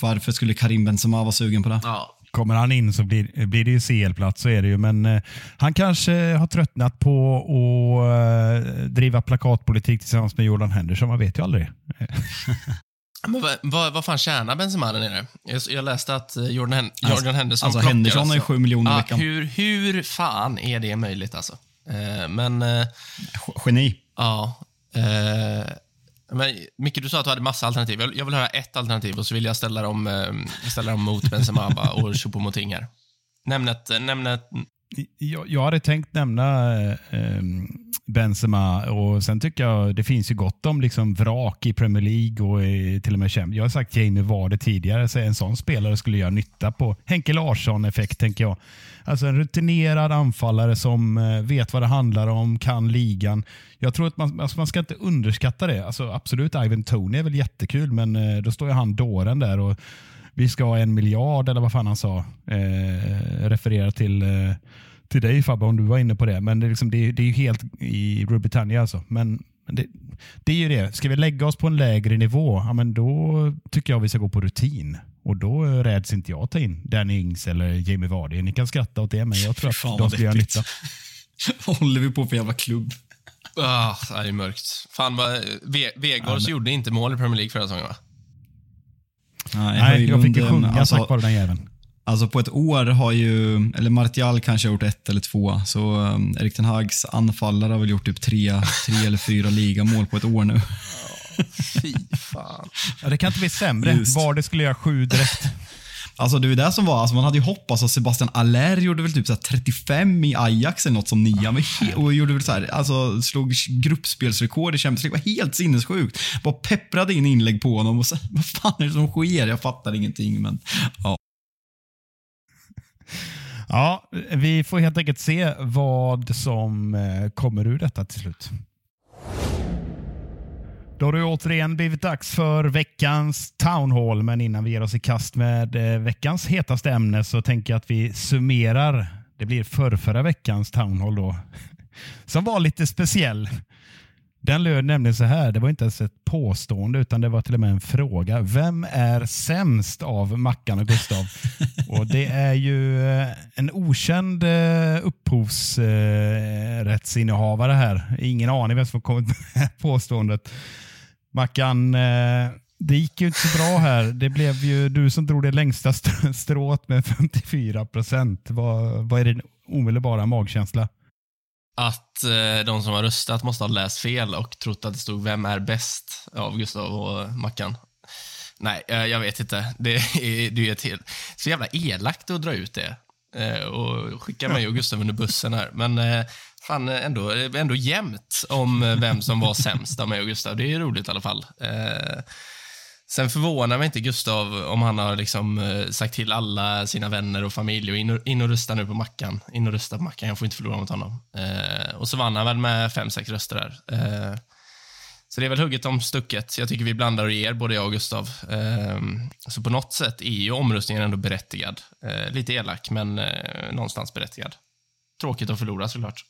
varför skulle Karim Benzema vara sugen på det? Ja, Kommer han in så blir, blir det ju CL-plats, så är det ju. Men eh, han kanske har tröttnat på att eh, driva plakatpolitik tillsammans med Jordan Henderson. Man vet ju aldrig. Men vad, vad, vad fan tjänar Benzema där nere? Jag, jag läste att eh, Jordan, Alltså- Jordan Henderson alltså, plockar Henderson har ju sju miljoner i ja, veckan. Hur, hur fan är det möjligt alltså? Eh, men, eh, Geni. ja. Eh, men Micke, du sa att du hade massa alternativ. Jag, jag vill höra ett alternativ och så vill jag ställa dem, eh, ställa dem mot Benzema och Choupo-Moting Nämn ett, nämn ett jag, jag hade tänkt nämna eh, ehm, Benzema och sen tycker jag det finns ju gott om liksom vrak i Premier League och i, till och med Champions. Jag har sagt Jamie Vardy tidigare, så en sån spelare skulle göra nytta på Henke Larsson-effekt tänker jag. Alltså en rutinerad anfallare som eh, vet vad det handlar om, kan ligan. Jag tror att man, alltså man ska inte underskatta det. Alltså absolut, Ivan Tony är väl jättekul, men eh, då står ju han dåren där och vi ska ha en miljard eller vad fan han sa. Eh, referera till, eh, till dig Fabbe om du var inne på det. Men det är, liksom, det är, det är ju helt i Britannia alltså. Men det, det är ju det. Ska vi lägga oss på en lägre nivå, ja, men då tycker jag vi ska gå på rutin. Och då räds inte jag att ta in Danny Ings eller Jamie Vardy. Ni kan skratta åt det, men jag tror att de skulle göra nytta. Vad håller vi på för jävla klubb? Ah, det är mörkt. Fan, vad, Ve Vegårs gjorde inte mål i Premier League förra säsongen, va? Nej, jag fick ju sjunga alltså, tack vare den jäveln. Alltså på ett år har ju, eller Martial kanske har gjort ett eller två, så um, Erik Ten Hags anfallare har väl gjort typ tre, tre eller fyra ligamål på ett år nu. Fy fan. Ja, det kan inte bli sämre. Just. Vardy skulle göra sju direkt. Alltså det är ju det som var, alltså man hade ju hoppats att Sebastian Aller gjorde väl typ så här 35 i Ajax eller något som nia och gjorde väl så här, alltså slog gruppspelsrekord i Champions League. Det var helt sinnessjukt. Bara pepprade in inlägg på honom och så, vad fan är det som sker? Jag fattar ingenting men ja. Ja, vi får helt enkelt se vad som eh, kommer ur detta till slut. Då har det återigen blivit dags för veckans Town Hall, men innan vi ger oss i kast med eh, veckans hetaste ämne så tänker jag att vi summerar. Det blir förrförra veckans Town Hall då, som var lite speciell. Den löd nämligen så här, det var inte ens ett påstående utan det var till och med en fråga. Vem är sämst av Mackan och Gustav? och Det är ju eh, en okänd eh, upphovsrättsinnehavare här. Ingen aning vem som har kommit med påståendet. Mackan, eh, det gick ju inte så bra här. Det blev ju du som drog det längsta strået med 54 procent. Vad, vad är din omedelbara magkänsla? Att eh, de som har röstat måste ha läst fel och trott att det stod “Vem är bäst?” av Gustav och Mackan. Nej, eh, jag vet inte. Det är, det är till. så jävla elakt att dra ut det och skicka mig och Gustav under bussen här. Men fan, eh, ändå, eh, ändå jämnt om eh, vem som var sämst av mig och Gustav. Det är roligt i alla fall. Eh, Sen förvånar mig inte Gustav om han har liksom eh, sagt till alla sina vänner och familj och in och, in och rösta nu på Mackan. In och rösta på Mackan, jag får inte förlora mot honom. Eh, och så vann han väl med fem sex röster där. Eh, så det är väl hugget om stucket. Jag tycker vi blandar och ger, både jag och Gustav. Eh, så på något sätt är ju omröstningen ändå berättigad. Eh, lite elak, men eh, någonstans berättigad. Tråkigt att förlora såklart.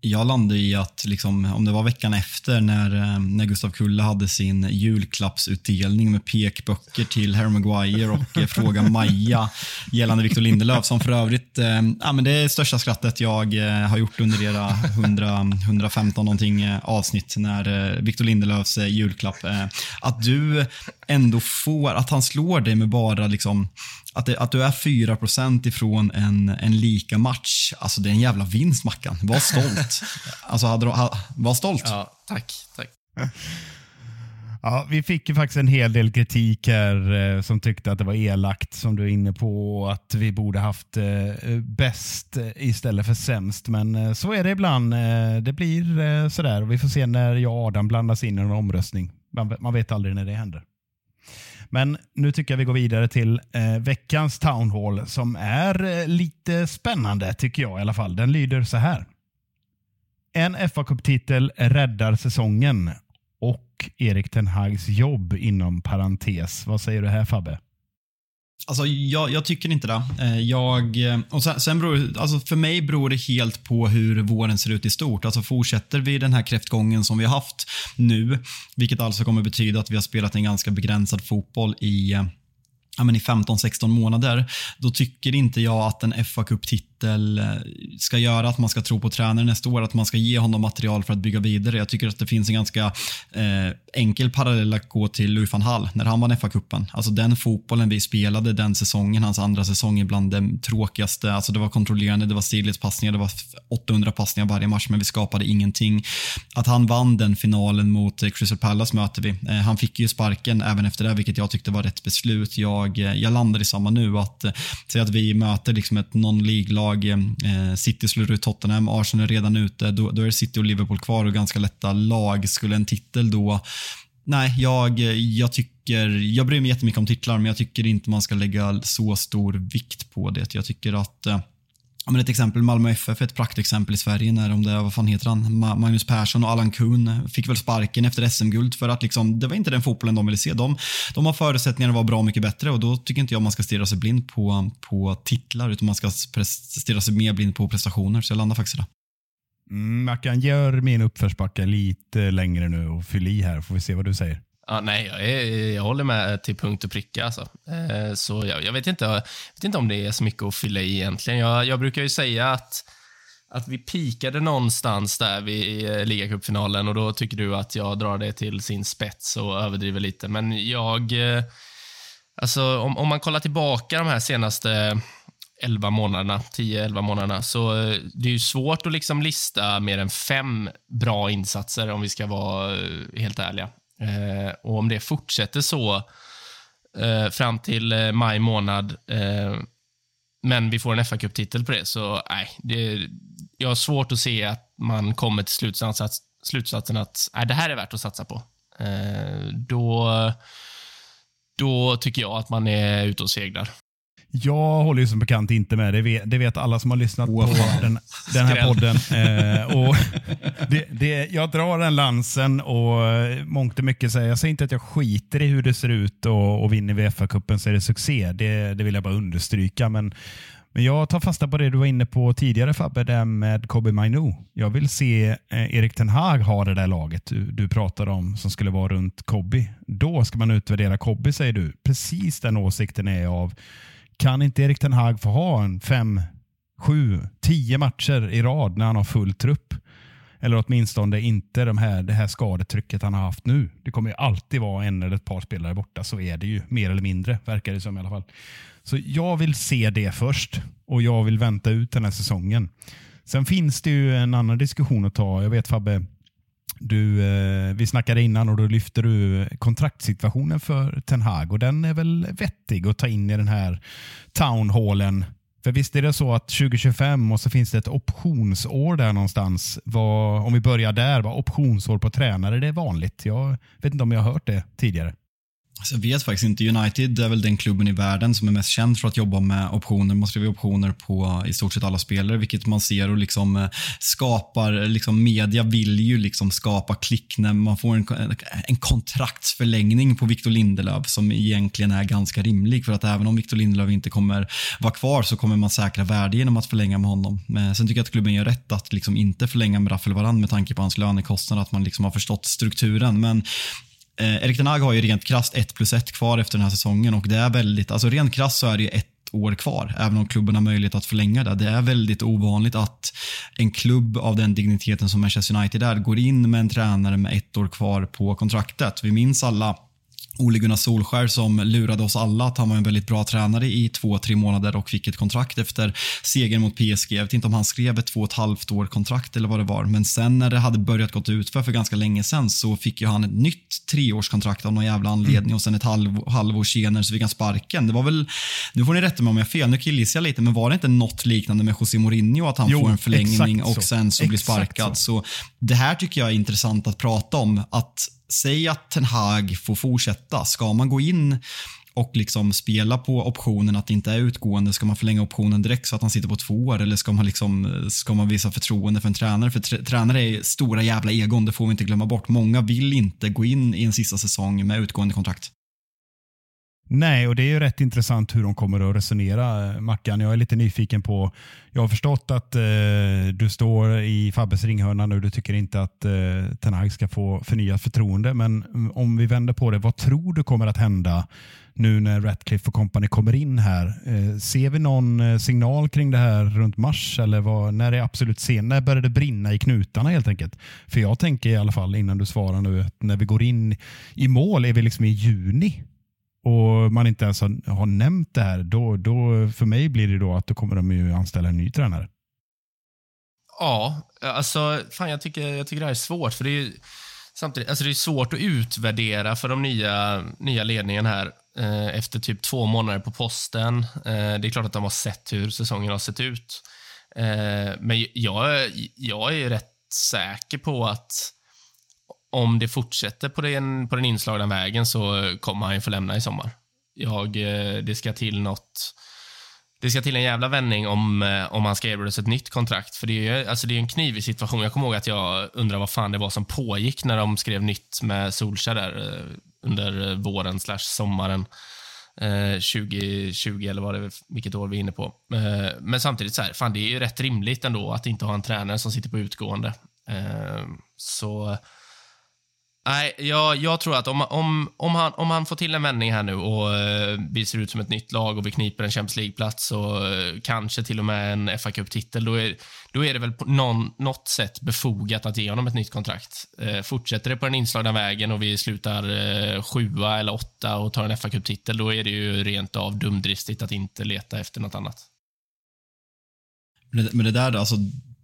Jag landade i att, liksom, om det var veckan efter när, eh, när Gustav Kulle hade sin julklappsutdelning med pekböcker till Harry Maguire och eh, Fråga Maja gällande Victor Lindelöf som för övrigt, eh, ja, men det är största skrattet jag eh, har gjort under era 100, 115 någonting eh, avsnitt när eh, Victor Lindelöfs eh, julklapp. Eh, att du ändå får, att han slår dig med bara liksom att, det, att du är 4% ifrån en, en lika match, alltså det är en jävla vinst Mackan. Var stolt. alltså, hade du, ha, var stolt. Ja, tack. tack. Ja, vi fick ju faktiskt en hel del kritik här eh, som tyckte att det var elakt som du är inne på att vi borde haft eh, bäst istället för sämst. Men eh, så är det ibland. Eh, det blir eh, sådär och vi får se när jag och Adam blandas in i en omröstning. Man, man vet aldrig när det händer. Men nu tycker jag vi går vidare till eh, veckans Town Hall som är eh, lite spännande tycker jag i alla fall. Den lyder så här. En fa Cup-titel räddar säsongen och Erik Ten Hags jobb inom parentes. Vad säger du här Fabbe? Alltså, jag, jag, tycker inte det. Eh, jag, eh, och sen, sen beror, alltså för mig beror det helt på hur våren ser ut i stort. Alltså fortsätter vi den här kräftgången som vi har haft nu, vilket alltså kommer betyda att vi har spelat en ganska begränsad fotboll i eh, ja, men i 15-16 månader, då tycker inte jag att en fa Cup-titel titel eh, ska göra att man ska tro på tränaren nästa år, att man ska ge honom material för att bygga vidare. Jag tycker att det finns en ganska eh, enkel parallell att gå till Louis van Hall när han vann FA-cupen. Alltså den fotbollen vi spelade den säsongen, hans andra säsong, är bland det tråkigaste. Alltså det var kontrollerande, det var sidledspassningar, det var 800 passningar varje match, men vi skapade ingenting. Att han vann den finalen mot eh, Crystal Palace möter vi. Eh, han fick ju sparken även efter det, vilket jag tyckte var rätt beslut. Jag, eh, jag landar i samma nu, att eh, säga att vi möter liksom ett non-League-lag, eh, City slår ut Tottenham, Arsenal är redan ute, då, då är City och Liverpool kvar och ganska lätta lag. Skulle en titel då Nej, jag, jag tycker, jag bryr mig jättemycket om titlar, men jag tycker inte man ska lägga så stor vikt på det. Jag tycker att eh, Ja, men ett exempel, Malmö FF är ett praktexempel i Sverige när de där, vad fan heter han, Magnus Persson och Allan Kuhn fick väl sparken efter SM-guld för att liksom, det var inte den fotbollen de ville se. De, de har förutsättningar att vara bra mycket bättre och då tycker inte jag man ska stirra sig blind på, på titlar utan man ska stirra sig mer blind på prestationer. Så jag landar faktiskt i det. Mm, Mackan, gör min uppförsbacke lite längre nu och fyll i här, får vi se vad du säger. Ja, nej, jag, är, jag håller med eh, till punkt och pricka. Alltså. Eh, så jag, jag, vet inte, jag vet inte om det är så mycket att fylla i egentligen. Jag, jag brukar ju säga att, att vi pikade någonstans där vid eh, ligacupfinalen och då tycker du att jag drar det till sin spets och överdriver lite. Men jag... Eh, alltså, om, om man kollar tillbaka de här senaste 11 månaderna, 10-11 månaderna, så eh, det är ju svårt att liksom lista mer än fem bra insatser om vi ska vara helt ärliga. Eh, och om det fortsätter så eh, fram till eh, maj månad, eh, men vi får en fa titel på det, så nej, det, jag har svårt att se att man kommer till slutsats, slutsatsen att nej, det här är värt att satsa på. Eh, då, då tycker jag att man är ute och seglar. Jag håller ju som bekant inte med. Det vet, det vet alla som har lyssnat oh, på den, den, här podden. Eh, och det, det, jag drar den lansen och eh, mångt och mycket säger, jag säger inte att jag skiter i hur det ser ut och, och vinner vi FA-cupen så är det succé. Det, det vill jag bara understryka. Men, men jag tar fasta på det du var inne på tidigare Fabbe, det med Kobe Mainu. Jag vill se eh, Erik Ten Hag ha det där laget du, du pratade om som skulle vara runt Kobe. Då ska man utvärdera Kobe säger du. Precis den åsikten är jag av kan inte Erik Ten Hag få ha en fem, sju, tio matcher i rad när han har full trupp? Eller åtminstone inte de här, det här skadetrycket han har haft nu. Det kommer ju alltid vara en eller ett par spelare borta. Så är det ju mer eller mindre, verkar det som i alla fall. Så jag vill se det först och jag vill vänta ut den här säsongen. Sen finns det ju en annan diskussion att ta. Jag vet Fabbe, du, eh, vi snackade innan och då lyfter du kontraktssituationen för Ten Hag och den är väl vettig att ta in i den här townhallen. För visst är det så att 2025 och så finns det ett optionsår där någonstans. Vad, om vi börjar där, vad optionsår på tränare, det är vanligt. Jag vet inte om jag har hört det tidigare. Alltså jag vet faktiskt inte. United är väl den klubben i världen som är mest känd för att jobba med optioner. Man skriver optioner på i stort sett alla spelare, vilket man ser och liksom eh, skapar, liksom media vill ju liksom skapa klick när man får en, en kontraktsförlängning på Victor Lindelöf som egentligen är ganska rimlig för att även om Victor Lindelöf inte kommer vara kvar så kommer man säkra värde genom att förlänga med honom. Men sen tycker jag att klubben gör rätt att liksom inte förlänga med Rafael Varane med tanke på hans lönekostnad, att man liksom har förstått strukturen. Men Eh, Erik Denag har ju rent krasst 1 plus 1 kvar efter den här säsongen och det är väldigt, alltså rent krasst så är det ju ett år kvar, även om klubben har möjlighet att förlänga det. Det är väldigt ovanligt att en klubb av den digniteten som Manchester United är går in med en tränare med ett år kvar på kontraktet. Vi minns alla Ole Gunnar Solskär som lurade oss alla att han var en väldigt bra tränare i två, tre månader och fick ett kontrakt efter segern mot PSG. Jag vet inte om han skrev ett två och ett halvt år kontrakt eller vad det var. Men sen när det hade börjat gått ut för, för ganska länge sen så fick ju han ett nytt treårskontrakt av någon jävla anledning mm. och sen ett halv, halvår senare så fick han sparken. Det var väl, nu får ni rätta mig om jag har fel, nu killgissar jag lite, men var det inte något liknande med José Mourinho att han jo, får en förlängning och sen så blir sparkad? Så. så det här tycker jag är intressant att prata om. Att säg att Ten Hag får fortsätta. Ska man gå in och liksom spela på optionen att det inte är utgående? Ska man förlänga optionen direkt så att han sitter på två år eller ska man, liksom, ska man visa förtroende för en tränare? För tränare är stora jävla egon, det får vi inte glömma bort. Många vill inte gå in i en sista säsong med utgående kontrakt. Nej, och det är ju rätt intressant hur de kommer att resonera, eh, Mackan. Jag är lite nyfiken på, jag har förstått att eh, du står i Fabbes ringhörna nu, du tycker inte att eh, Ten Hag ska få förnyat förtroende, men om vi vänder på det, vad tror du kommer att hända nu när Ratcliffe och company kommer in här? Eh, ser vi någon eh, signal kring det här runt mars eller vad, när är absolut sen? När börjar det brinna i knutarna helt enkelt? För jag tänker i alla fall innan du svarar nu att när vi går in i mål är vi liksom i juni och man inte ens har, har nämnt det här, då, då, för mig blir det då att då kommer de ju anställa en ny tränare. Ja, alltså fan jag tycker, jag tycker det här är svårt för det är samtidigt, alltså det är svårt att utvärdera för de nya, nya ledningen här eh, efter typ två månader på posten. Eh, det är klart att de har sett hur säsongen har sett ut. Eh, men jag, jag är rätt säker på att om det fortsätter på den, på den inslagna vägen så kommer han ju få lämna i sommar. Jag, eh, det ska till något det ska till en jävla vändning om, eh, om han ska erbjudas ett nytt kontrakt. För det är, alltså det är en knivig situation. Jag kommer ihåg att jag undrar vad fan det var som pågick när de skrev nytt med Solskjaer där eh, under våren slash sommaren eh, 2020 eller vad det, vilket år vi är inne på. Eh, men samtidigt så här, fan det är ju rätt rimligt ändå att inte ha en tränare som sitter på utgående. Eh, så Nej, jag, jag tror att om, om, om, han, om han får till en vändning här nu och eh, vi ser ut som ett nytt lag och vi kniper en Champions League-plats och eh, kanske till och med en fa Cup-titel, då är, då är det väl på någon, något sätt befogat att ge honom ett nytt kontrakt. Eh, fortsätter det på den inslagna vägen och vi slutar eh, sjua eller åtta och tar en fa Cup-titel, då är det ju rent av dumdristigt att inte leta efter något annat. Men det där, alltså,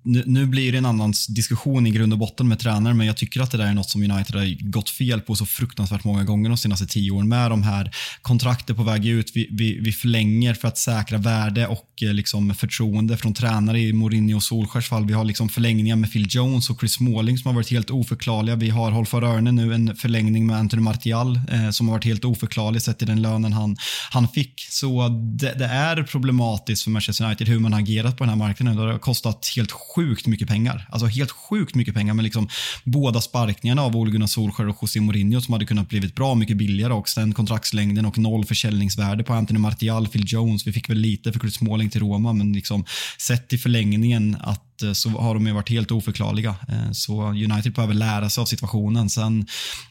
nu, nu, blir det en annan diskussion i grund och botten med tränare, men jag tycker att det där är något som United har gått fel på så fruktansvärt många gånger de senaste tio åren med de här kontrakten på väg ut. Vi, vi, vi förlänger för att säkra värde och eh, liksom förtroende från tränare i Mourinho och Solskjers fall. Vi har liksom förlängningar med Phil Jones och Chris Smalling som har varit helt oförklarliga. Vi har, håll för öronen nu, en förlängning med Anthony Martial eh, som har varit helt oförklarlig sett till den lönen han, han fick. Så det, det, är problematiskt för Manchester United hur man har agerat på den här marknaden. Det har kostat helt sjukt mycket pengar. Alltså helt sjukt mycket pengar med liksom båda sparkningarna av Ole Gunnar Solskjaer och José Mourinho som hade kunnat blivit bra mycket billigare och sen kontraktslängden och noll försäljningsvärde på Anthony Martial, Phil Jones. Vi fick väl lite för Chris Smalling till Roma men liksom sett i förlängningen att Eh, så har de ju varit helt oförklarliga. Eh, så United behöver lära sig av situationen. Sen,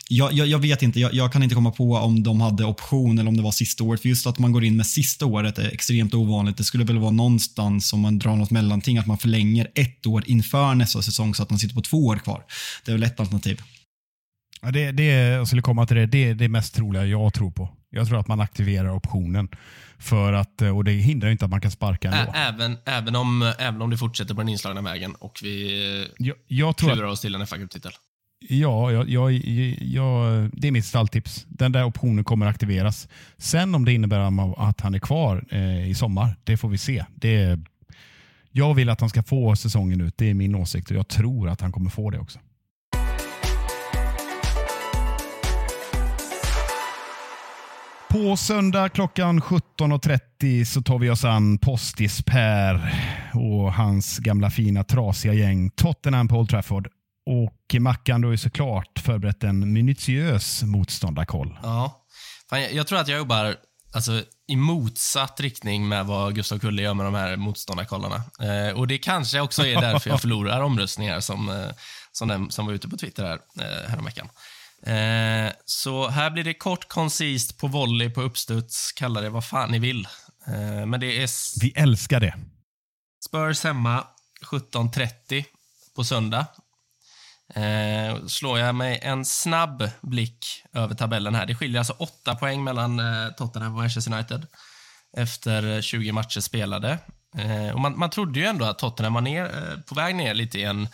jag, jag, jag vet inte, jag, jag, kan inte komma på om de hade option eller om det var sista året. För just att man går in med sista året är extremt ovanligt. Det skulle väl vara någonstans om man drar något mellanting, att man förlänger ett år inför nästa säsong så att man sitter på två år kvar. Det är väl ett alternativ. Ja, det, det, jag skulle komma till det, det är det mest troliga jag tror på. Jag tror att man aktiverar optionen. För att, och det hindrar inte att man kan sparka ändå. Även, även, om, även om det fortsätter på den inslagna vägen och vi jag, jag tror klurar oss till en fa titel Ja, jag, jag, jag, det är mitt stalltips. Den där optionen kommer aktiveras. Sen om det innebär att han är kvar eh, i sommar, det får vi se. Det, jag vill att han ska få säsongen ut. Det är min åsikt och jag tror att han kommer få det också. På söndag klockan 17.30 så tar vi oss an Postis-Per och hans gamla fina trasiga gäng Tottenham på Old Trafford. Och Mackan, du har ju såklart förberett en minutiös motståndarkoll. Ja. Fan, jag, jag tror att jag jobbar alltså, i motsatt riktning med vad Gustav Kulle gör med de här motståndarkollarna. Eh, och Det kanske också är därför jag förlorar omröstningar som, eh, som den som var ute på Twitter här, eh, häromveckan. Eh, så här blir det kort, koncist, på volley, på uppstuds. Kalla det vad fan ni vill. Eh, men det är... Vi älskar det. Spurs hemma 17.30 på söndag. Eh, slår jag mig en snabb blick över tabellen här. Det skiljer alltså åtta poäng mellan eh, Tottenham och Manchester United efter 20 matcher spelade. Eh, och man, man trodde ju ändå att Tottenham var ner, eh, på väg ner lite i en,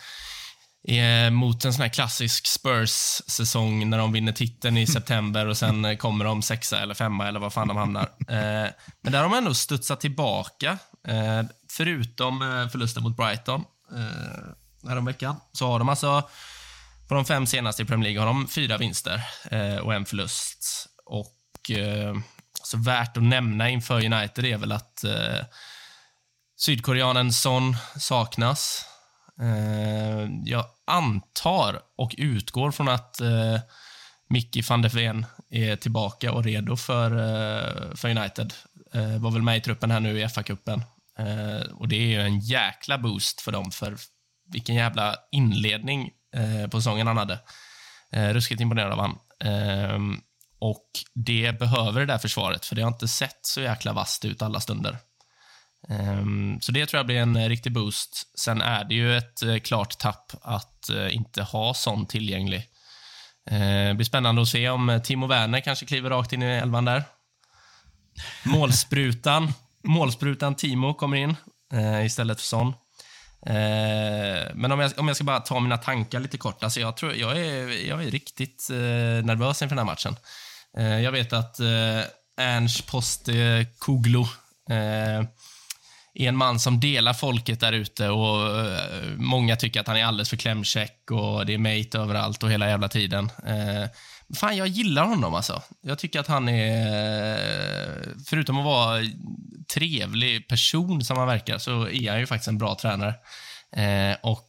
mot en sån här klassisk Spurs-säsong när de vinner titeln i september och sen eh, kommer de sexa eller femma eller vad fan de hamnar. Eh, men där har de ändå studsat tillbaka. Eh, förutom eh, förlusten mot Brighton eh, häromveckan så har de alltså på de fem senaste i Premier League har de fyra vinster eh, och en förlust. Och eh, så värt att nämna inför United är väl att eh, Sydkoreanen Son saknas. Eh, jag antar och utgår från att eh, Mickey van der Ven är tillbaka och redo för, eh, för United. Eh, var väl med i truppen här nu i FA-cupen. Eh, och det är ju en jäkla boost för dem, för vilken jävla inledning eh, på säsongen han hade. Eh, ruskigt imponerad av han. Eh, och det behöver det där försvaret, för det har inte sett så jäkla vasst ut alla stunder. Um, så det tror jag blir en eh, riktig boost. Sen är det ju ett uh, klart tapp att uh, inte ha sån tillgänglig. Uh, det blir spännande att se om Timo Werner kanske kliver rakt in i elvan där. Målsprutan, målsprutan Timo kommer in istället för Son. Ehm, men om jag, om jag ska bara ta mina tankar lite kort. Alltså jag, tror, jag, är, jag är riktigt nervös inför den här matchen. jag vet att Ernst Postkoglu är en man som delar folket där ute och uh, många tycker att han är alldeles för klämkäck och det är mate överallt och hela jävla tiden. Uh, fan, jag gillar honom alltså. Jag tycker att han är, eh, förutom att vara trevlig person som han verkar, så är han ju faktiskt en bra tränare. Uh, och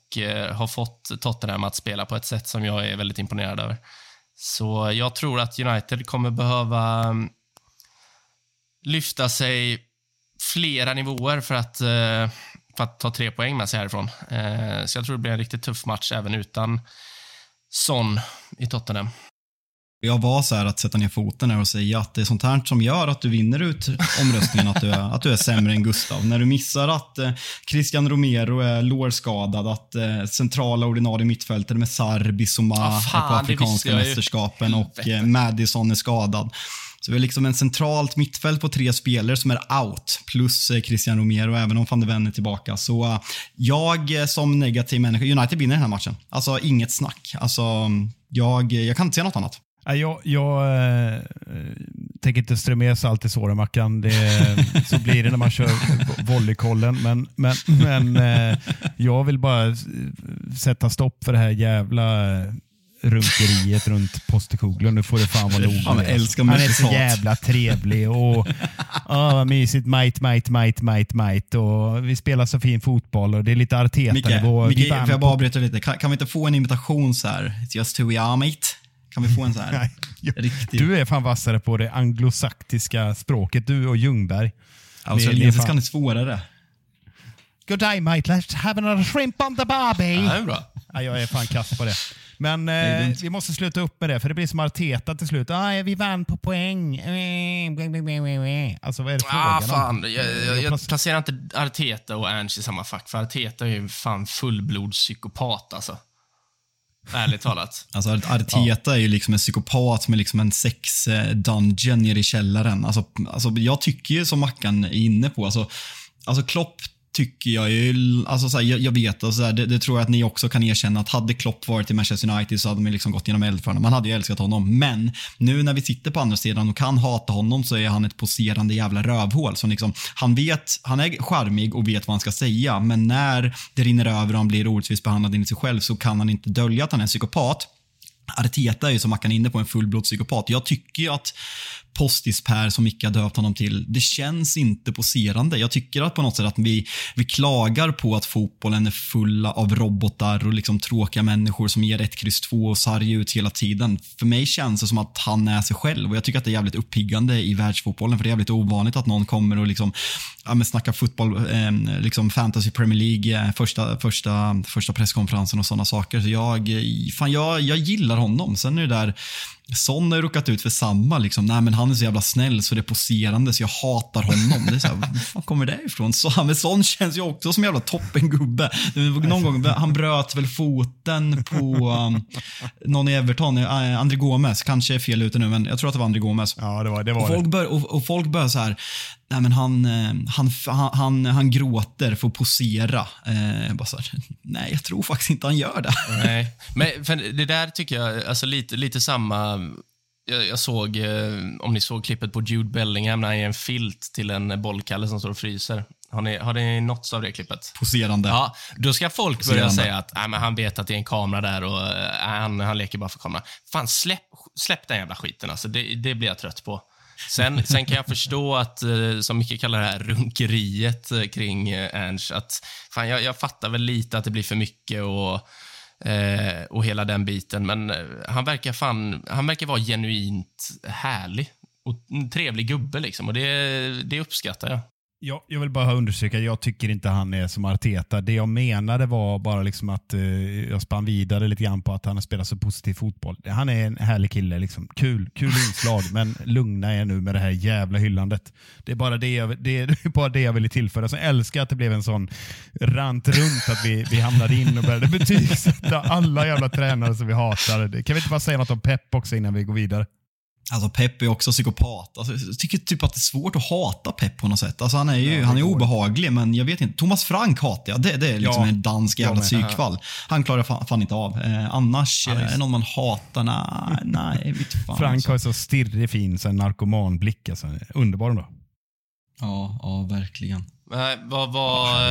har fått Tottenham att spela på ett sätt som jag är väldigt imponerad över. Så jag tror att United kommer behöva mm, lyfta sig flera nivåer för att, eh, för att ta tre poäng med sig härifrån. Eh, så jag tror det blir en riktigt tuff match även utan Son i Tottenham. Jag var så här att sätta ner foten och säga att det är sånt här som gör att du vinner ut omröstningen, att, du är, att du är sämre än Gustav. När du missar att eh, Christian Romero är lårskadad, att eh, centrala ordinarie mittfältare med Sarbi, Soma ah, är på afrikanska mästerskapen och eh, Madison är skadad. Så vi har liksom en centralt mittfält på tre spelare som är out, plus eh, Christian Romero, även om van de Ven är tillbaka. Så eh, jag eh, som negativ människa, United vinner den här matchen. Alltså inget snack. Alltså, jag, jag kan inte säga något annat. Jag, jag äh, tänker inte strö med salt i såren, Mackan. Det, så blir det när man kör volleykollen. Men, men, men äh, jag vill bara sätta stopp för det här jävla runkeriet runt Postekoglu. Nu får det fan vara nog. Han, älskar han är så jävla trevlig och oh, vad mysigt. Might, might, might, might, might. Och vi spelar så fin fotboll och det är lite Arteta-nivå. Micke, får jag bara avbryta lite? Kan, kan, vi inte få en imitation så här? It's just who we are mate. Kan vi få en så här? Riktig. Du är fan vassare på det anglosaktiska språket, du och Ljungberg. Australiensiskan fan... är svårare. Good day mate, let's have another shrimp on the barbie. Ja, det är bra. Ja, jag är fan kass på det. Men eh, vi måste sluta upp med det, för det blir som Arteta till slut. Ah, vi vann på poäng. Alltså vad är det ah, frågan fan. om? Jag, jag, jag, jag placerar inte Arteta och Ernst i samma fack, för Arteta är ju fan fullblodspsykopat alltså. Ärligt talat. Alltså Arteta ja. är ju liksom en psykopat med liksom en sex-dungeon nere i källaren. Alltså, alltså, jag tycker ju som Mackan är inne på, alltså, alltså Klopp tycker jag ju, alltså så här, jag, jag, vet, och så här, det, det, tror jag att ni också kan erkänna, att hade Klopp varit i Manchester United så hade man liksom gått genom eld för honom. Man hade ju älskat honom. Men nu när vi sitter på andra sidan och kan hata honom så är han ett poserande jävla rövhål. Som liksom, han vet, han är charmig och vet vad han ska säga, men när det rinner över och han blir orättvist behandlad enligt sig själv så kan han inte dölja att han är en psykopat. Arteta är ju som Mackan inne på en fullblodspsykopat. Jag tycker ju att Postis-Per, som Micke har döpt honom till, det känns inte poserande. Jag tycker att på något sätt att vi, vi klagar på att fotbollen är full av robotar och liksom tråkiga människor som ger ett kryss två och sarg ut hela tiden. För mig känns det som att han är sig själv och jag tycker att det är jävligt uppiggande i världsfotbollen för det är jävligt ovanligt att någon kommer och liksom, ja, men snackar fotboll, eh, liksom fantasy Premier League, eh, första, första, första presskonferensen och sådana saker. Så jag, eh, fan, jag, jag gillar honom. Sen är det där Son har ju råkat ut för samma. Liksom. Nej, men han är så jävla snäll så det är poserande så jag hatar honom. Det är så här, var kommer det ifrån? Så, men sån känns ju också som en jävla toppengubbe. Någon gång, han bröt väl foten på um, någon i Everton, eh, André Gomes, kanske är fel ute nu, men jag tror att det var André Gomes. Ja, det var det. Var Och folk, bör, folk börjar så här, nej men han, eh, han, han, han, gråter för att posera. Eh, bara så här, nej jag tror faktiskt inte han gör det. Nej, men för det där tycker jag, alltså lite, lite samma... Jag, jag såg, eh, om ni såg klippet på Jude Bellingham när han ger en filt till en bollkalle som står och fryser. Har ni, har ni nåtts av det klippet? Poserande. Ja, då ska folk börja Poserande. säga att nej, men han vet att det är en kamera där och eh, han, han leker bara för kameran. Fan, släpp, släpp den jävla skiten. Alltså, det, det blir jag trött på. Sen, sen kan jag förstå att, eh, som mycket kallar det här, runkeriet eh, kring eh, Ernst, att fan, jag, jag fattar väl lite att det blir för mycket och, och hela den biten, men han verkar fan, han verkar vara genuint härlig och en trevlig gubbe liksom och det, det uppskattar jag. Jag, jag vill bara understryka, jag tycker inte han är som Arteta. Det jag menade var bara liksom att eh, jag spann vidare lite grann på att han har spelat så positiv fotboll. Han är en härlig kille. Liksom. Kul, kul inslag, men lugna er nu med det här jävla hyllandet. Det är bara det jag, det är bara det jag ville tillföra. Så jag älskar att det blev en sån rant runt att vi, vi hamnade in och började betygsätta alla jävla tränare som vi hatar. Kan vi inte bara säga något om Pep också innan vi går vidare? Alltså Pep är också psykopat. Alltså, jag tycker typ att det är svårt att hata Pep på något sätt. Alltså, han är ju han är obehaglig, men jag vet inte. Thomas Frank hatar jag. Det, det är liksom Ja, en dansk jävla psykfall. Han klarar fan, fan inte av. Eh, annars, Ja, eh, är någon man hatar? Nej, nej, fan. Frank alltså. har så stirrig fin så narkomanblick. Alltså. Underbar ändå. Ja, ja, verkligen. Nej, vad.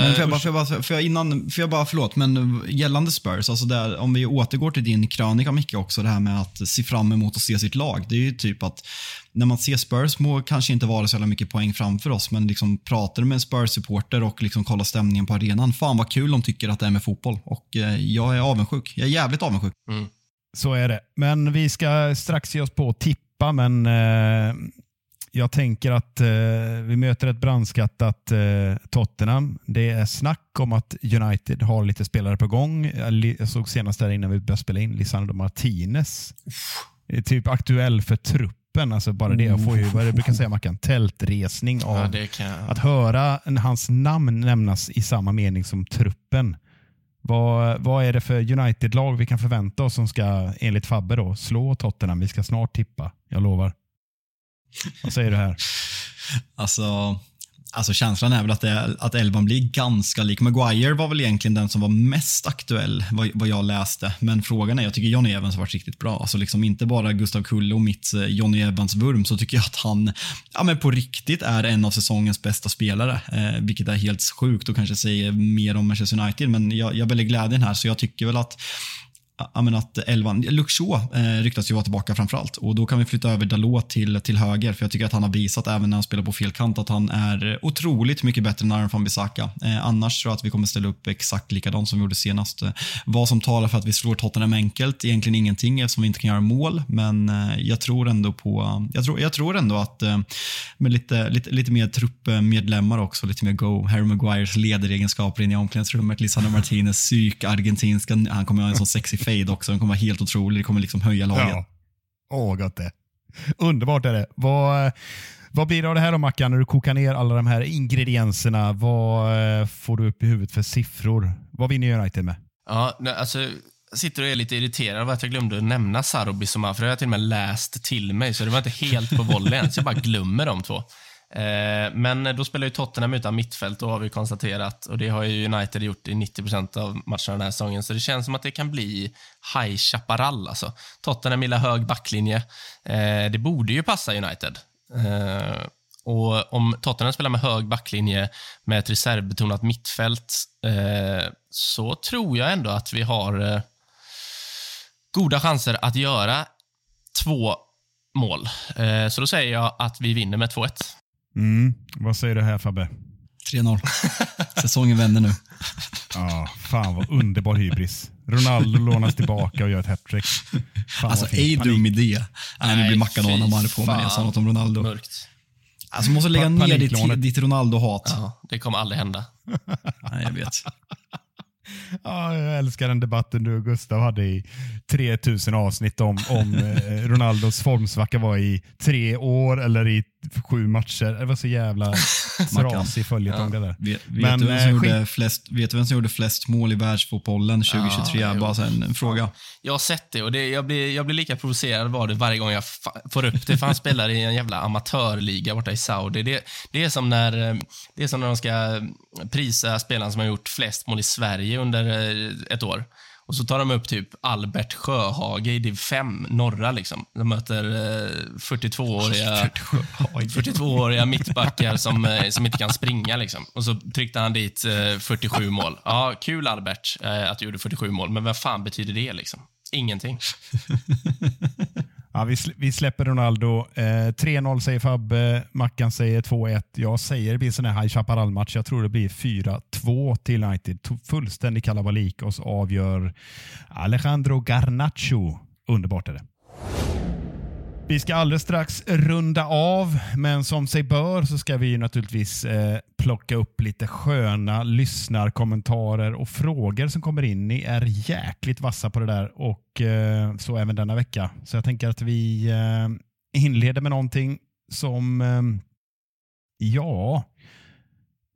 Men får jag bara, får jag bara, får jag innan, får jag bara, förlåt, men gällande Spurs, alltså där, om vi återgår till din krönika Micke också, det här med att se fram emot att se sitt lag. Det är ju typ att när man ser Spurs må kanske inte vara så jävla mycket poäng framför oss, men liksom pratar du med en Spurs-supporter och liksom kollar stämningen på arenan, fan vad kul de tycker att det är med fotboll. Och eh, jag är avundsjuk. Jag är jävligt avundsjuk. Mm. Så är det. Men vi ska strax ge oss på att tippa, men eh, jag tänker att eh, vi möter ett brandskattat eh, Tottenham. Det är snack om att United har lite spelare på gång. Jag, såg senast där innan vi började spela in, Lisandro Martinez. Är typ aktuell för truppen. Alltså bara det. Jag får ju, vad det brukar säga Mackan? Tältresning av Ja, det att höra hans namn nämnas i samma mening som truppen. Vad, vad är det för United-lag vi kan förvänta oss som ska, enligt Fabbe, då, slå Tottenham? Vi ska snart tippa, jag lovar. Vad säger du här? Alltså, alltså känslan är väl att, det, att elvan blir ganska lik. Maguire var väl egentligen den som var mest aktuell, vad, vad jag läste. Men frågan är, jag tycker Johnny Evans har varit riktigt bra. Alltså liksom inte bara Gustav Kulle och mitt eh, Johnny Evans-vurm, så tycker jag att han ja, men på riktigt är en av säsongens bästa spelare. Eh, vilket är helt sjukt och kanske säger mer om Manchester United, men jag, jag väljer glädjen här, så jag tycker väl att Ja, att elvan, Luxo eh, ryktas ju vara tillbaka framförallt och då kan vi flytta över Dalot till, till höger för jag tycker att han har visat även när han spelar på fel kant att han är otroligt mycket bättre än Aron van Bissaka. Eh, annars tror jag att vi kommer ställa upp exakt likadant som vi gjorde senast. Eh, vad som talar för att vi slår Tottenham enkelt, egentligen ingenting eftersom vi inte kan göra mål, men eh, jag tror ändå på, jag tror, jag tror ändå att eh, med lite, lite, lite mer truppmedlemmar också, lite mer go, Harry Maguires ledaregenskaper in i omklädningsrummet, Lisandro Martinez, psyk, argentinska, han kommer ha en sån sexig face fade också, den kommer vara helt otrolig, det kommer liksom höja laget. Ja. Åh, gott det. Underbart är det. Vad, vad blir det av det här då Mackan, när du kokar ner alla de här ingredienserna? Vad eh, får du upp i huvudet för siffror? Vad vinner United med? Ja, alltså, jag sitter och är lite irriterad över att jag glömde att nämna Sarri Soma, för det har jag till och med läst till mig, så det var inte helt på volley än, så jag bara glömmer de två. Eh, men då spelar ju Tottenham utan mittfält, då har vi konstaterat, och det har ju United gjort i 90% av matcherna den här säsongen, så det känns som att det kan bli High Chaparral. Alltså. Tottenham gillar hög backlinje. Eh, det borde ju passa United. Eh, och Om Tottenham spelar med hög backlinje med ett reservbetonat mittfält så tror jag ändå att vi har goda chanser att göra två mål. Så då säger jag att vi vinner med 2-1. Mm. Vad säger du här Fabbe? 3-0. Säsongen vänder nu. Ja, fan vad underbar hybris. Ronaldo lånas tillbaka och gör ett hattrick. Alltså, ej dum idé. Nej, nu blir Mackan fy arg på mig. Jag sa något om Ronaldo. Mörkt. Alltså, måste lägga Pa- ner ditt, ditt Ronaldo-hat. Ja, det kommer aldrig hända. Nej, jag vet. Ja, jag älskar den debatten du och Gustav hade i 3000 avsnitt om, om eh, Ronaldos formsvacka var i tre år eller i sju matcher. Det var så jävla trasig följetong det där. Vet, vet, Men, du vem som eh, gjorde flest, vet du vem som gjorde flest mål i världsfotbollen 2023? Ja. Bara så en, en fråga. Jag har sett det och det, jag, blir, jag blir lika provocerad var det varje gång jag får upp det. För han spelar i en jävla amatörliga borta i Saudi. Det, det, är som när, eh, det är som när de ska prisa spelaren som har gjort flest mål i Sverige under eh, ett år. Och så tar de upp typ Albert Sjöhage i div 5, norra liksom. De möter eh, 42-åriga 42-åriga mittbackar som, eh, som inte kan springa. Liksom. Och så tryckte han dit eh, 47 mål. Ja, kul Albert eh, att du gjorde 47 mål, men vad fan betyder det? liksom? Ingenting. Ja, vi, sl- vi släpper Ronaldo. Eh, 3-0 säger Fabbe, Mackan säger 2-1. Jag säger det blir en sån här High Chaparral-match. Jag tror det blir 4-2 till United. Fullständig kalabalik och så avgör Alejandro Garnacho. Underbart är det. Vi ska alldeles strax runda av, men som sig bör så ska vi ju naturligtvis eh, plocka upp lite sköna lyssnarkommentarer och frågor som kommer in. Ni är jäkligt vassa på det där och eh, så även denna vecka. Så jag tänker att vi eh, inleder med någonting som, eh, ja,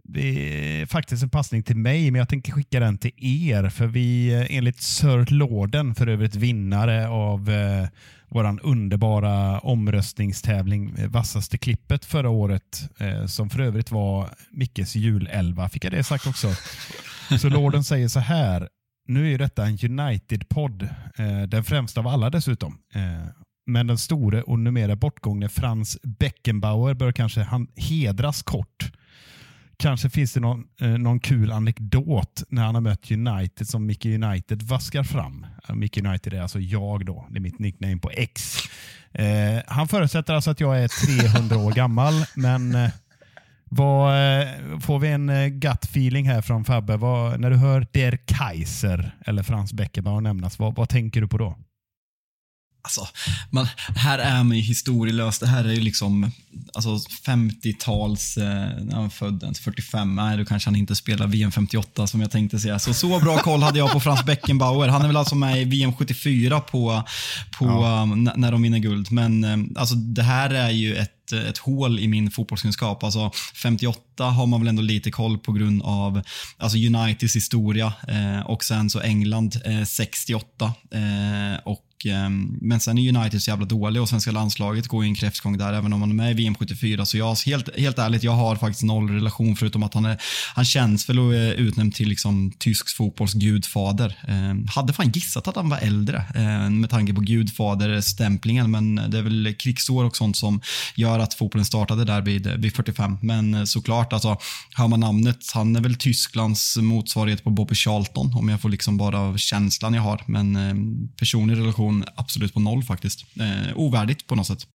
det är faktiskt en passning till mig, men jag tänker skicka den till er. För vi, eh, enligt Sir Lorden, för övrigt vinnare av eh, våran underbara omröstningstävling eh, Vassaste klippet förra året, eh, som för övrigt var Mickes julelva. Fick jag det sagt också? Så Lorden säger så här. Nu är ju detta en United-podd, eh, den främsta av alla dessutom. Eh, men den store och numera bortgångne Frans Beckenbauer bör kanske han hedras kort. Kanske finns det någon, eh, någon kul anekdot när han har mött United som Mickey United vaskar fram. Mickey United är alltså jag då. Det är mitt nickname på X. Eh, han förutsätter alltså att jag är 300 år gammal, men eh, vad, eh, får vi en eh, gut feeling här från Fabbe? Vad, när du hör Der Kaiser eller Frans Beckenbauer nämnas, vad, vad tänker du på då? Alltså, man, här är man ju historielös. Det här är ju liksom alltså 50-tals, eh, när han föddes, 45, nej då kanske han inte spelar VM 58 som jag tänkte säga. Så, så bra koll hade jag på Frans Beckenbauer. Han är väl alltså med i VM 74 på, på, um, n- när de vinner guld. Men eh, alltså, det här är ju ett ett hål i min fotbollskunskap. Alltså 58 har man väl ändå lite koll på grund av alltså Uniteds historia eh, och sen så England eh, 68. Eh, och ehm, men sen är United så jävla dåliga och svenska landslaget går ju en kräftgång där även om man är med i VM 74. Så jag, helt, helt ärligt, jag har faktiskt noll relation förutom att han, är, han känns väl och eh, är utnämnd till liksom tysk fotbolls gudfader. Eh, hade fan gissat att han var äldre eh, med tanke på gudfaderstämplingen men det är väl krigsår och sånt som gör att fotbollen startade där vid, eh, vid 45. Men eh, såklart, alltså, hör man namnet, han är väl Tysklands motsvarighet på Bobby Charlton om jag får liksom bara av känslan jag har. Men eh, personlig relation absolut på noll faktiskt. Eh, ovärdigt på något sätt.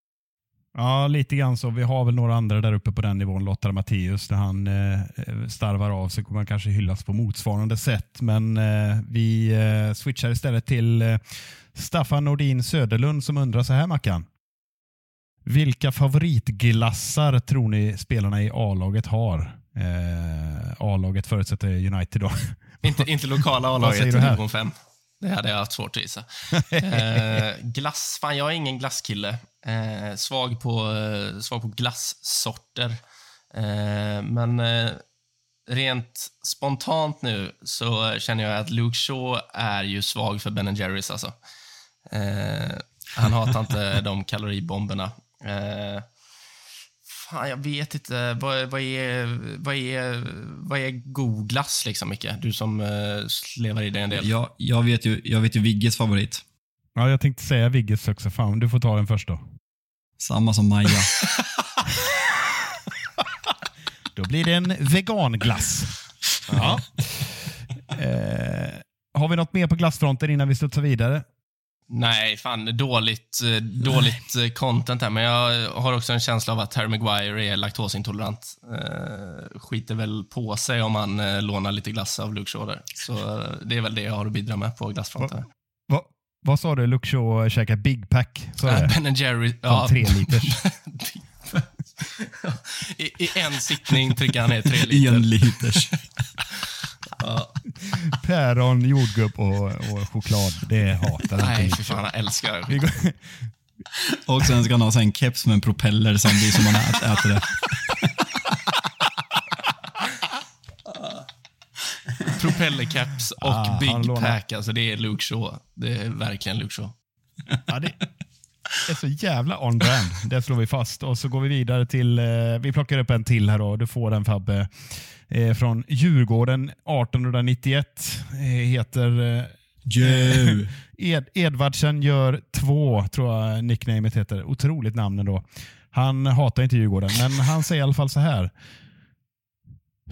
Ja, lite grann så. Vi har väl några andra där uppe på den nivån. Lothar Matthäus, när han eh, starvar av så kommer han kanske hyllas på motsvarande sätt. Men eh, vi eh, switchar istället till eh, Staffan Nordin Söderlund som undrar så här, Mackan. Vilka favoritglassar tror ni spelarna i A-laget har? Eh, A-laget förutsätter United då. Inte, inte lokala A-laget i division 5. Det hade jag haft svårt att gissa. Eh, glass, fan jag är ingen glasskille. Eh, svag, på, eh, svag på glassorter. Eh, men eh, rent spontant nu så känner jag att Luke Shaw är ju svag för Ben Jerrys alltså. Eh, han hatar inte de kaloribomberna. Eh, Fan, jag vet inte. Vad, vad, är, vad, är, vad är god glass, liksom, Micke? Du som uh, slevar i dig en del. Jag, jag, vet ju, jag vet ju Vigges favorit. Ja, jag tänkte säga Vigges också. Fan, du får ta den först då. Samma som Maja. Då blir det en veganglass. Ja. Eh, har vi något mer på glassfronten innan vi studsar vidare? Nej, fan dåligt, eh, dåligt eh, content här, men jag har också en känsla av att Harry Maguire är laktosintolerant. Eh, skiter väl på sig om han eh, lånar lite glass av Luke Shaw där. Så eh, det är väl det jag har att bidra med på glassfronten. Va, vad sa du? Luke Shaw käkar Big Pack? Så Äh, ben Jerry... Som tre liters. I, I en sittning trycker han ner tre I liter. en liters. Päron, jordgubb och, och choklad. Det hatar inte Nej, fy fan, jag älskar. Vi går- Och sen ska han ha så här en keps med en propeller samtidigt som man ät, äter det. Propellercaps och Ah, han Big lånar. Pack. Alltså, det är Luke Shaw. Det är verkligen Luke Shaw. Ja, det är så jävla on brand. Det slår vi fast. Och så går vi vidare till, eh, vi plockar upp en till här då. Du får den Fabbe. Eh, från Djurgården 1891. Eh, heter eh, Ju. Ed, Edvardsen gör två, tror jag nicknamet heter. Otroligt namn ändå. Han hatar inte Djurgården, men han säger i alla fall så här.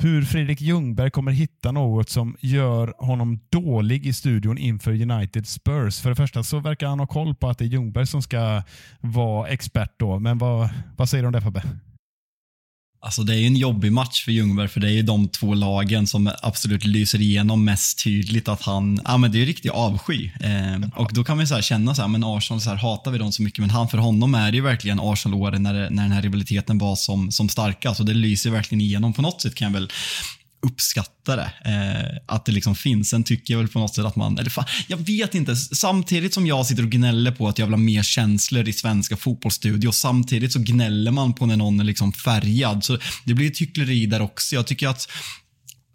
Hur Fredrik Ljungberg kommer hitta något som gör honom dålig i studion inför United Spurs. För det första så verkar han ha koll på att det är Ljungberg som ska vara expert då. Men vad, vad säger du om det Fabbe? Alltså det är ju en jobbig match för Ljungberg, för det är ju de två lagen som absolut lyser igenom mest tydligt att han, ja men det är ju riktig avsky. Eh, och då kan man ju så känna så här, men Arsenal, så här, hatar vi dem så mycket? Men han, för honom är det ju verkligen Arsenal-åren när, när den här rivaliteten var som, som starkast och det lyser verkligen igenom. På något sätt kan jag väl uppskatta det. Eh, att det liksom finns. Sen tycker jag väl på något sätt att man, eller fan, jag vet inte. Samtidigt som jag sitter och gnäller på att jag vill ha mer känslor i svenska fotbollsstudios, samtidigt så gnäller man på när någon är liksom färgad. Så det blir ett hyckleri där också. Jag tycker att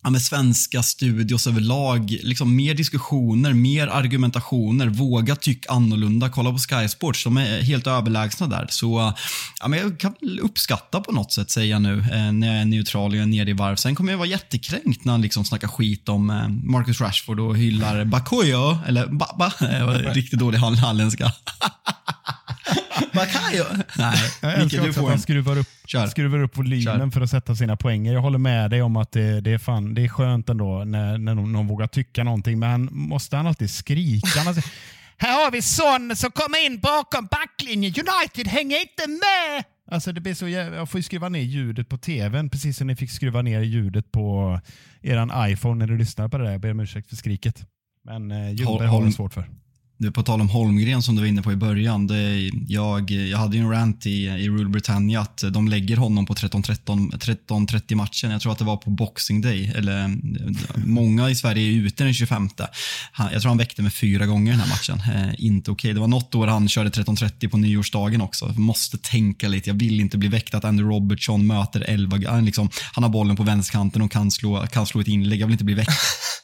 ja, med svenska studios överlag, liksom mer diskussioner, mer argumentationer, våga tycka annorlunda, kolla på Sky Sports, de är helt överlägsna där. Så ja, men jag kan väl uppskatta på något sätt, säger jag nu, eh, när jag är neutral och jag är nere i varv. Sen kommer jag vara jättekränkt när han liksom snackar skit om eh, Marcus Rashford och hyllar Bakoyo, eller Baba, det var riktigt dålig halländska. hall- halländska. Bakayo? Nej, Jag Micke, älskar du får att han en. skruvar upp, Kör. skruvar upp volymen Kör. för att sätta sina poänger. Jag håller med dig om att det, det, är, fan, det är skönt ändå när, när någon, någon vågar tycka någonting, men måste han alltid skrika? Han säger, här har vi Son som kommer in bakom backlinjen. United hänger inte med! Alltså det blir så jävla, jag får ju skruva ner ljudet på tvn, precis som ni fick skruva ner ljudet på er iPhone när du lyssnar på det där. Jag ber om ursäkt för skriket. Men eh, Ljungberg har det svårt för. Det är på tal om Holmgren som du var inne på i början. Det, jag, jag hade ju en rant i, i Rule Britannia att de lägger honom på 13-30 matchen. Jag tror att det var på Boxing Day. Eller, många i Sverige är ute den 25. Han, jag tror han väckte mig fyra gånger den här matchen. Eh, inte okej. Det var något år han körde 13-30 på nyårsdagen också. Jag måste tänka lite. Jag vill inte bli väckt att Andy Robertson möter 11. Han, liksom, han har bollen på vänsterkanten och kan slå, kan slå ett inlägg. Jag vill inte bli väckt.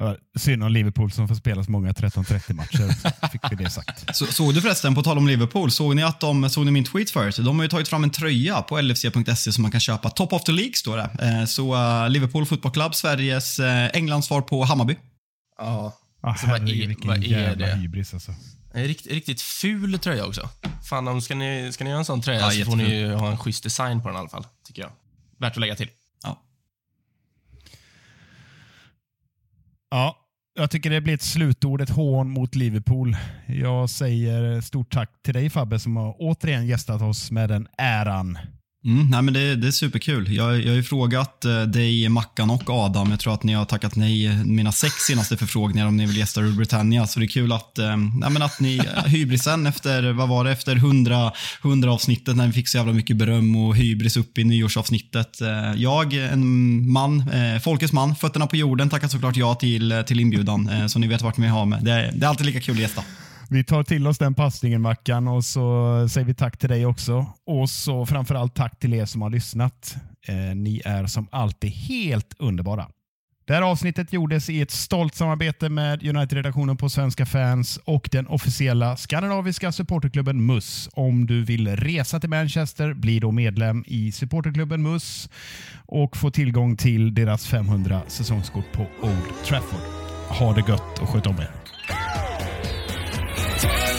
Ja, Synd om Liverpool som får spela så många 13-30 matcher. Så fick vi det sagt. Så, såg du förresten, på tal om Liverpool, såg ni att de, såg ni min tweet förut? De har ju tagit fram en tröja på lfc.se som man kan köpa. Top of the League står det. Eh, Så eh, Liverpool Football Club, Sveriges eh, Englands svar på Hammarby. Ja. Ah, Alltså, vad är- herregud, vilken vad är jävla det? hybris alltså. En rikt, riktigt ful tröja också. Fan, om ska ni, ska ni göra en sån tröja Ja, så får ni jätteful. ju ha en schysst design på den i alla fall, tycker jag. Värt att lägga till. Ja. Jag tycker det blir ett slutord, ett hån mot Liverpool. Jag säger stort tack till dig Fabbe som har återigen gästat oss med den äran. Mm, nej men det, det är superkul. Jag, jag har ju frågat eh, dig, Mackan och Adam. Jag tror att ni har tackat nej eh, mina sex senaste förfrågningar om ni vill gästa Rule Britannia. Så det är kul att, eh, nej, men att ni, eh, hybrisen efter, vad var det, efter 100, 100 avsnittet när vi fick så jävla mycket beröm och hybris upp i nyårsavsnittet. Jag, en man, eh, folkets man, fötterna på jorden, tackar såklart ja till, till inbjudan. Eh, så ni vet vart ni har med. Det, är- det är alltid lika kul att gästa. Vi tar till oss den passningen Mackan och så säger vi tack till dig också. Och så framförallt tack till er som har lyssnat. Eh, ni är som alltid helt underbara. Det här avsnittet gjordes i ett stolt samarbete med United-redaktionen på Svenska fans och den officiella skandinaviska supporterklubben MUS. Om du vill resa till Manchester, bli då medlem i supporterklubben MUS och få tillgång till deras 500 säsongskort på Old Trafford. Ha det gött och sköt om er. Take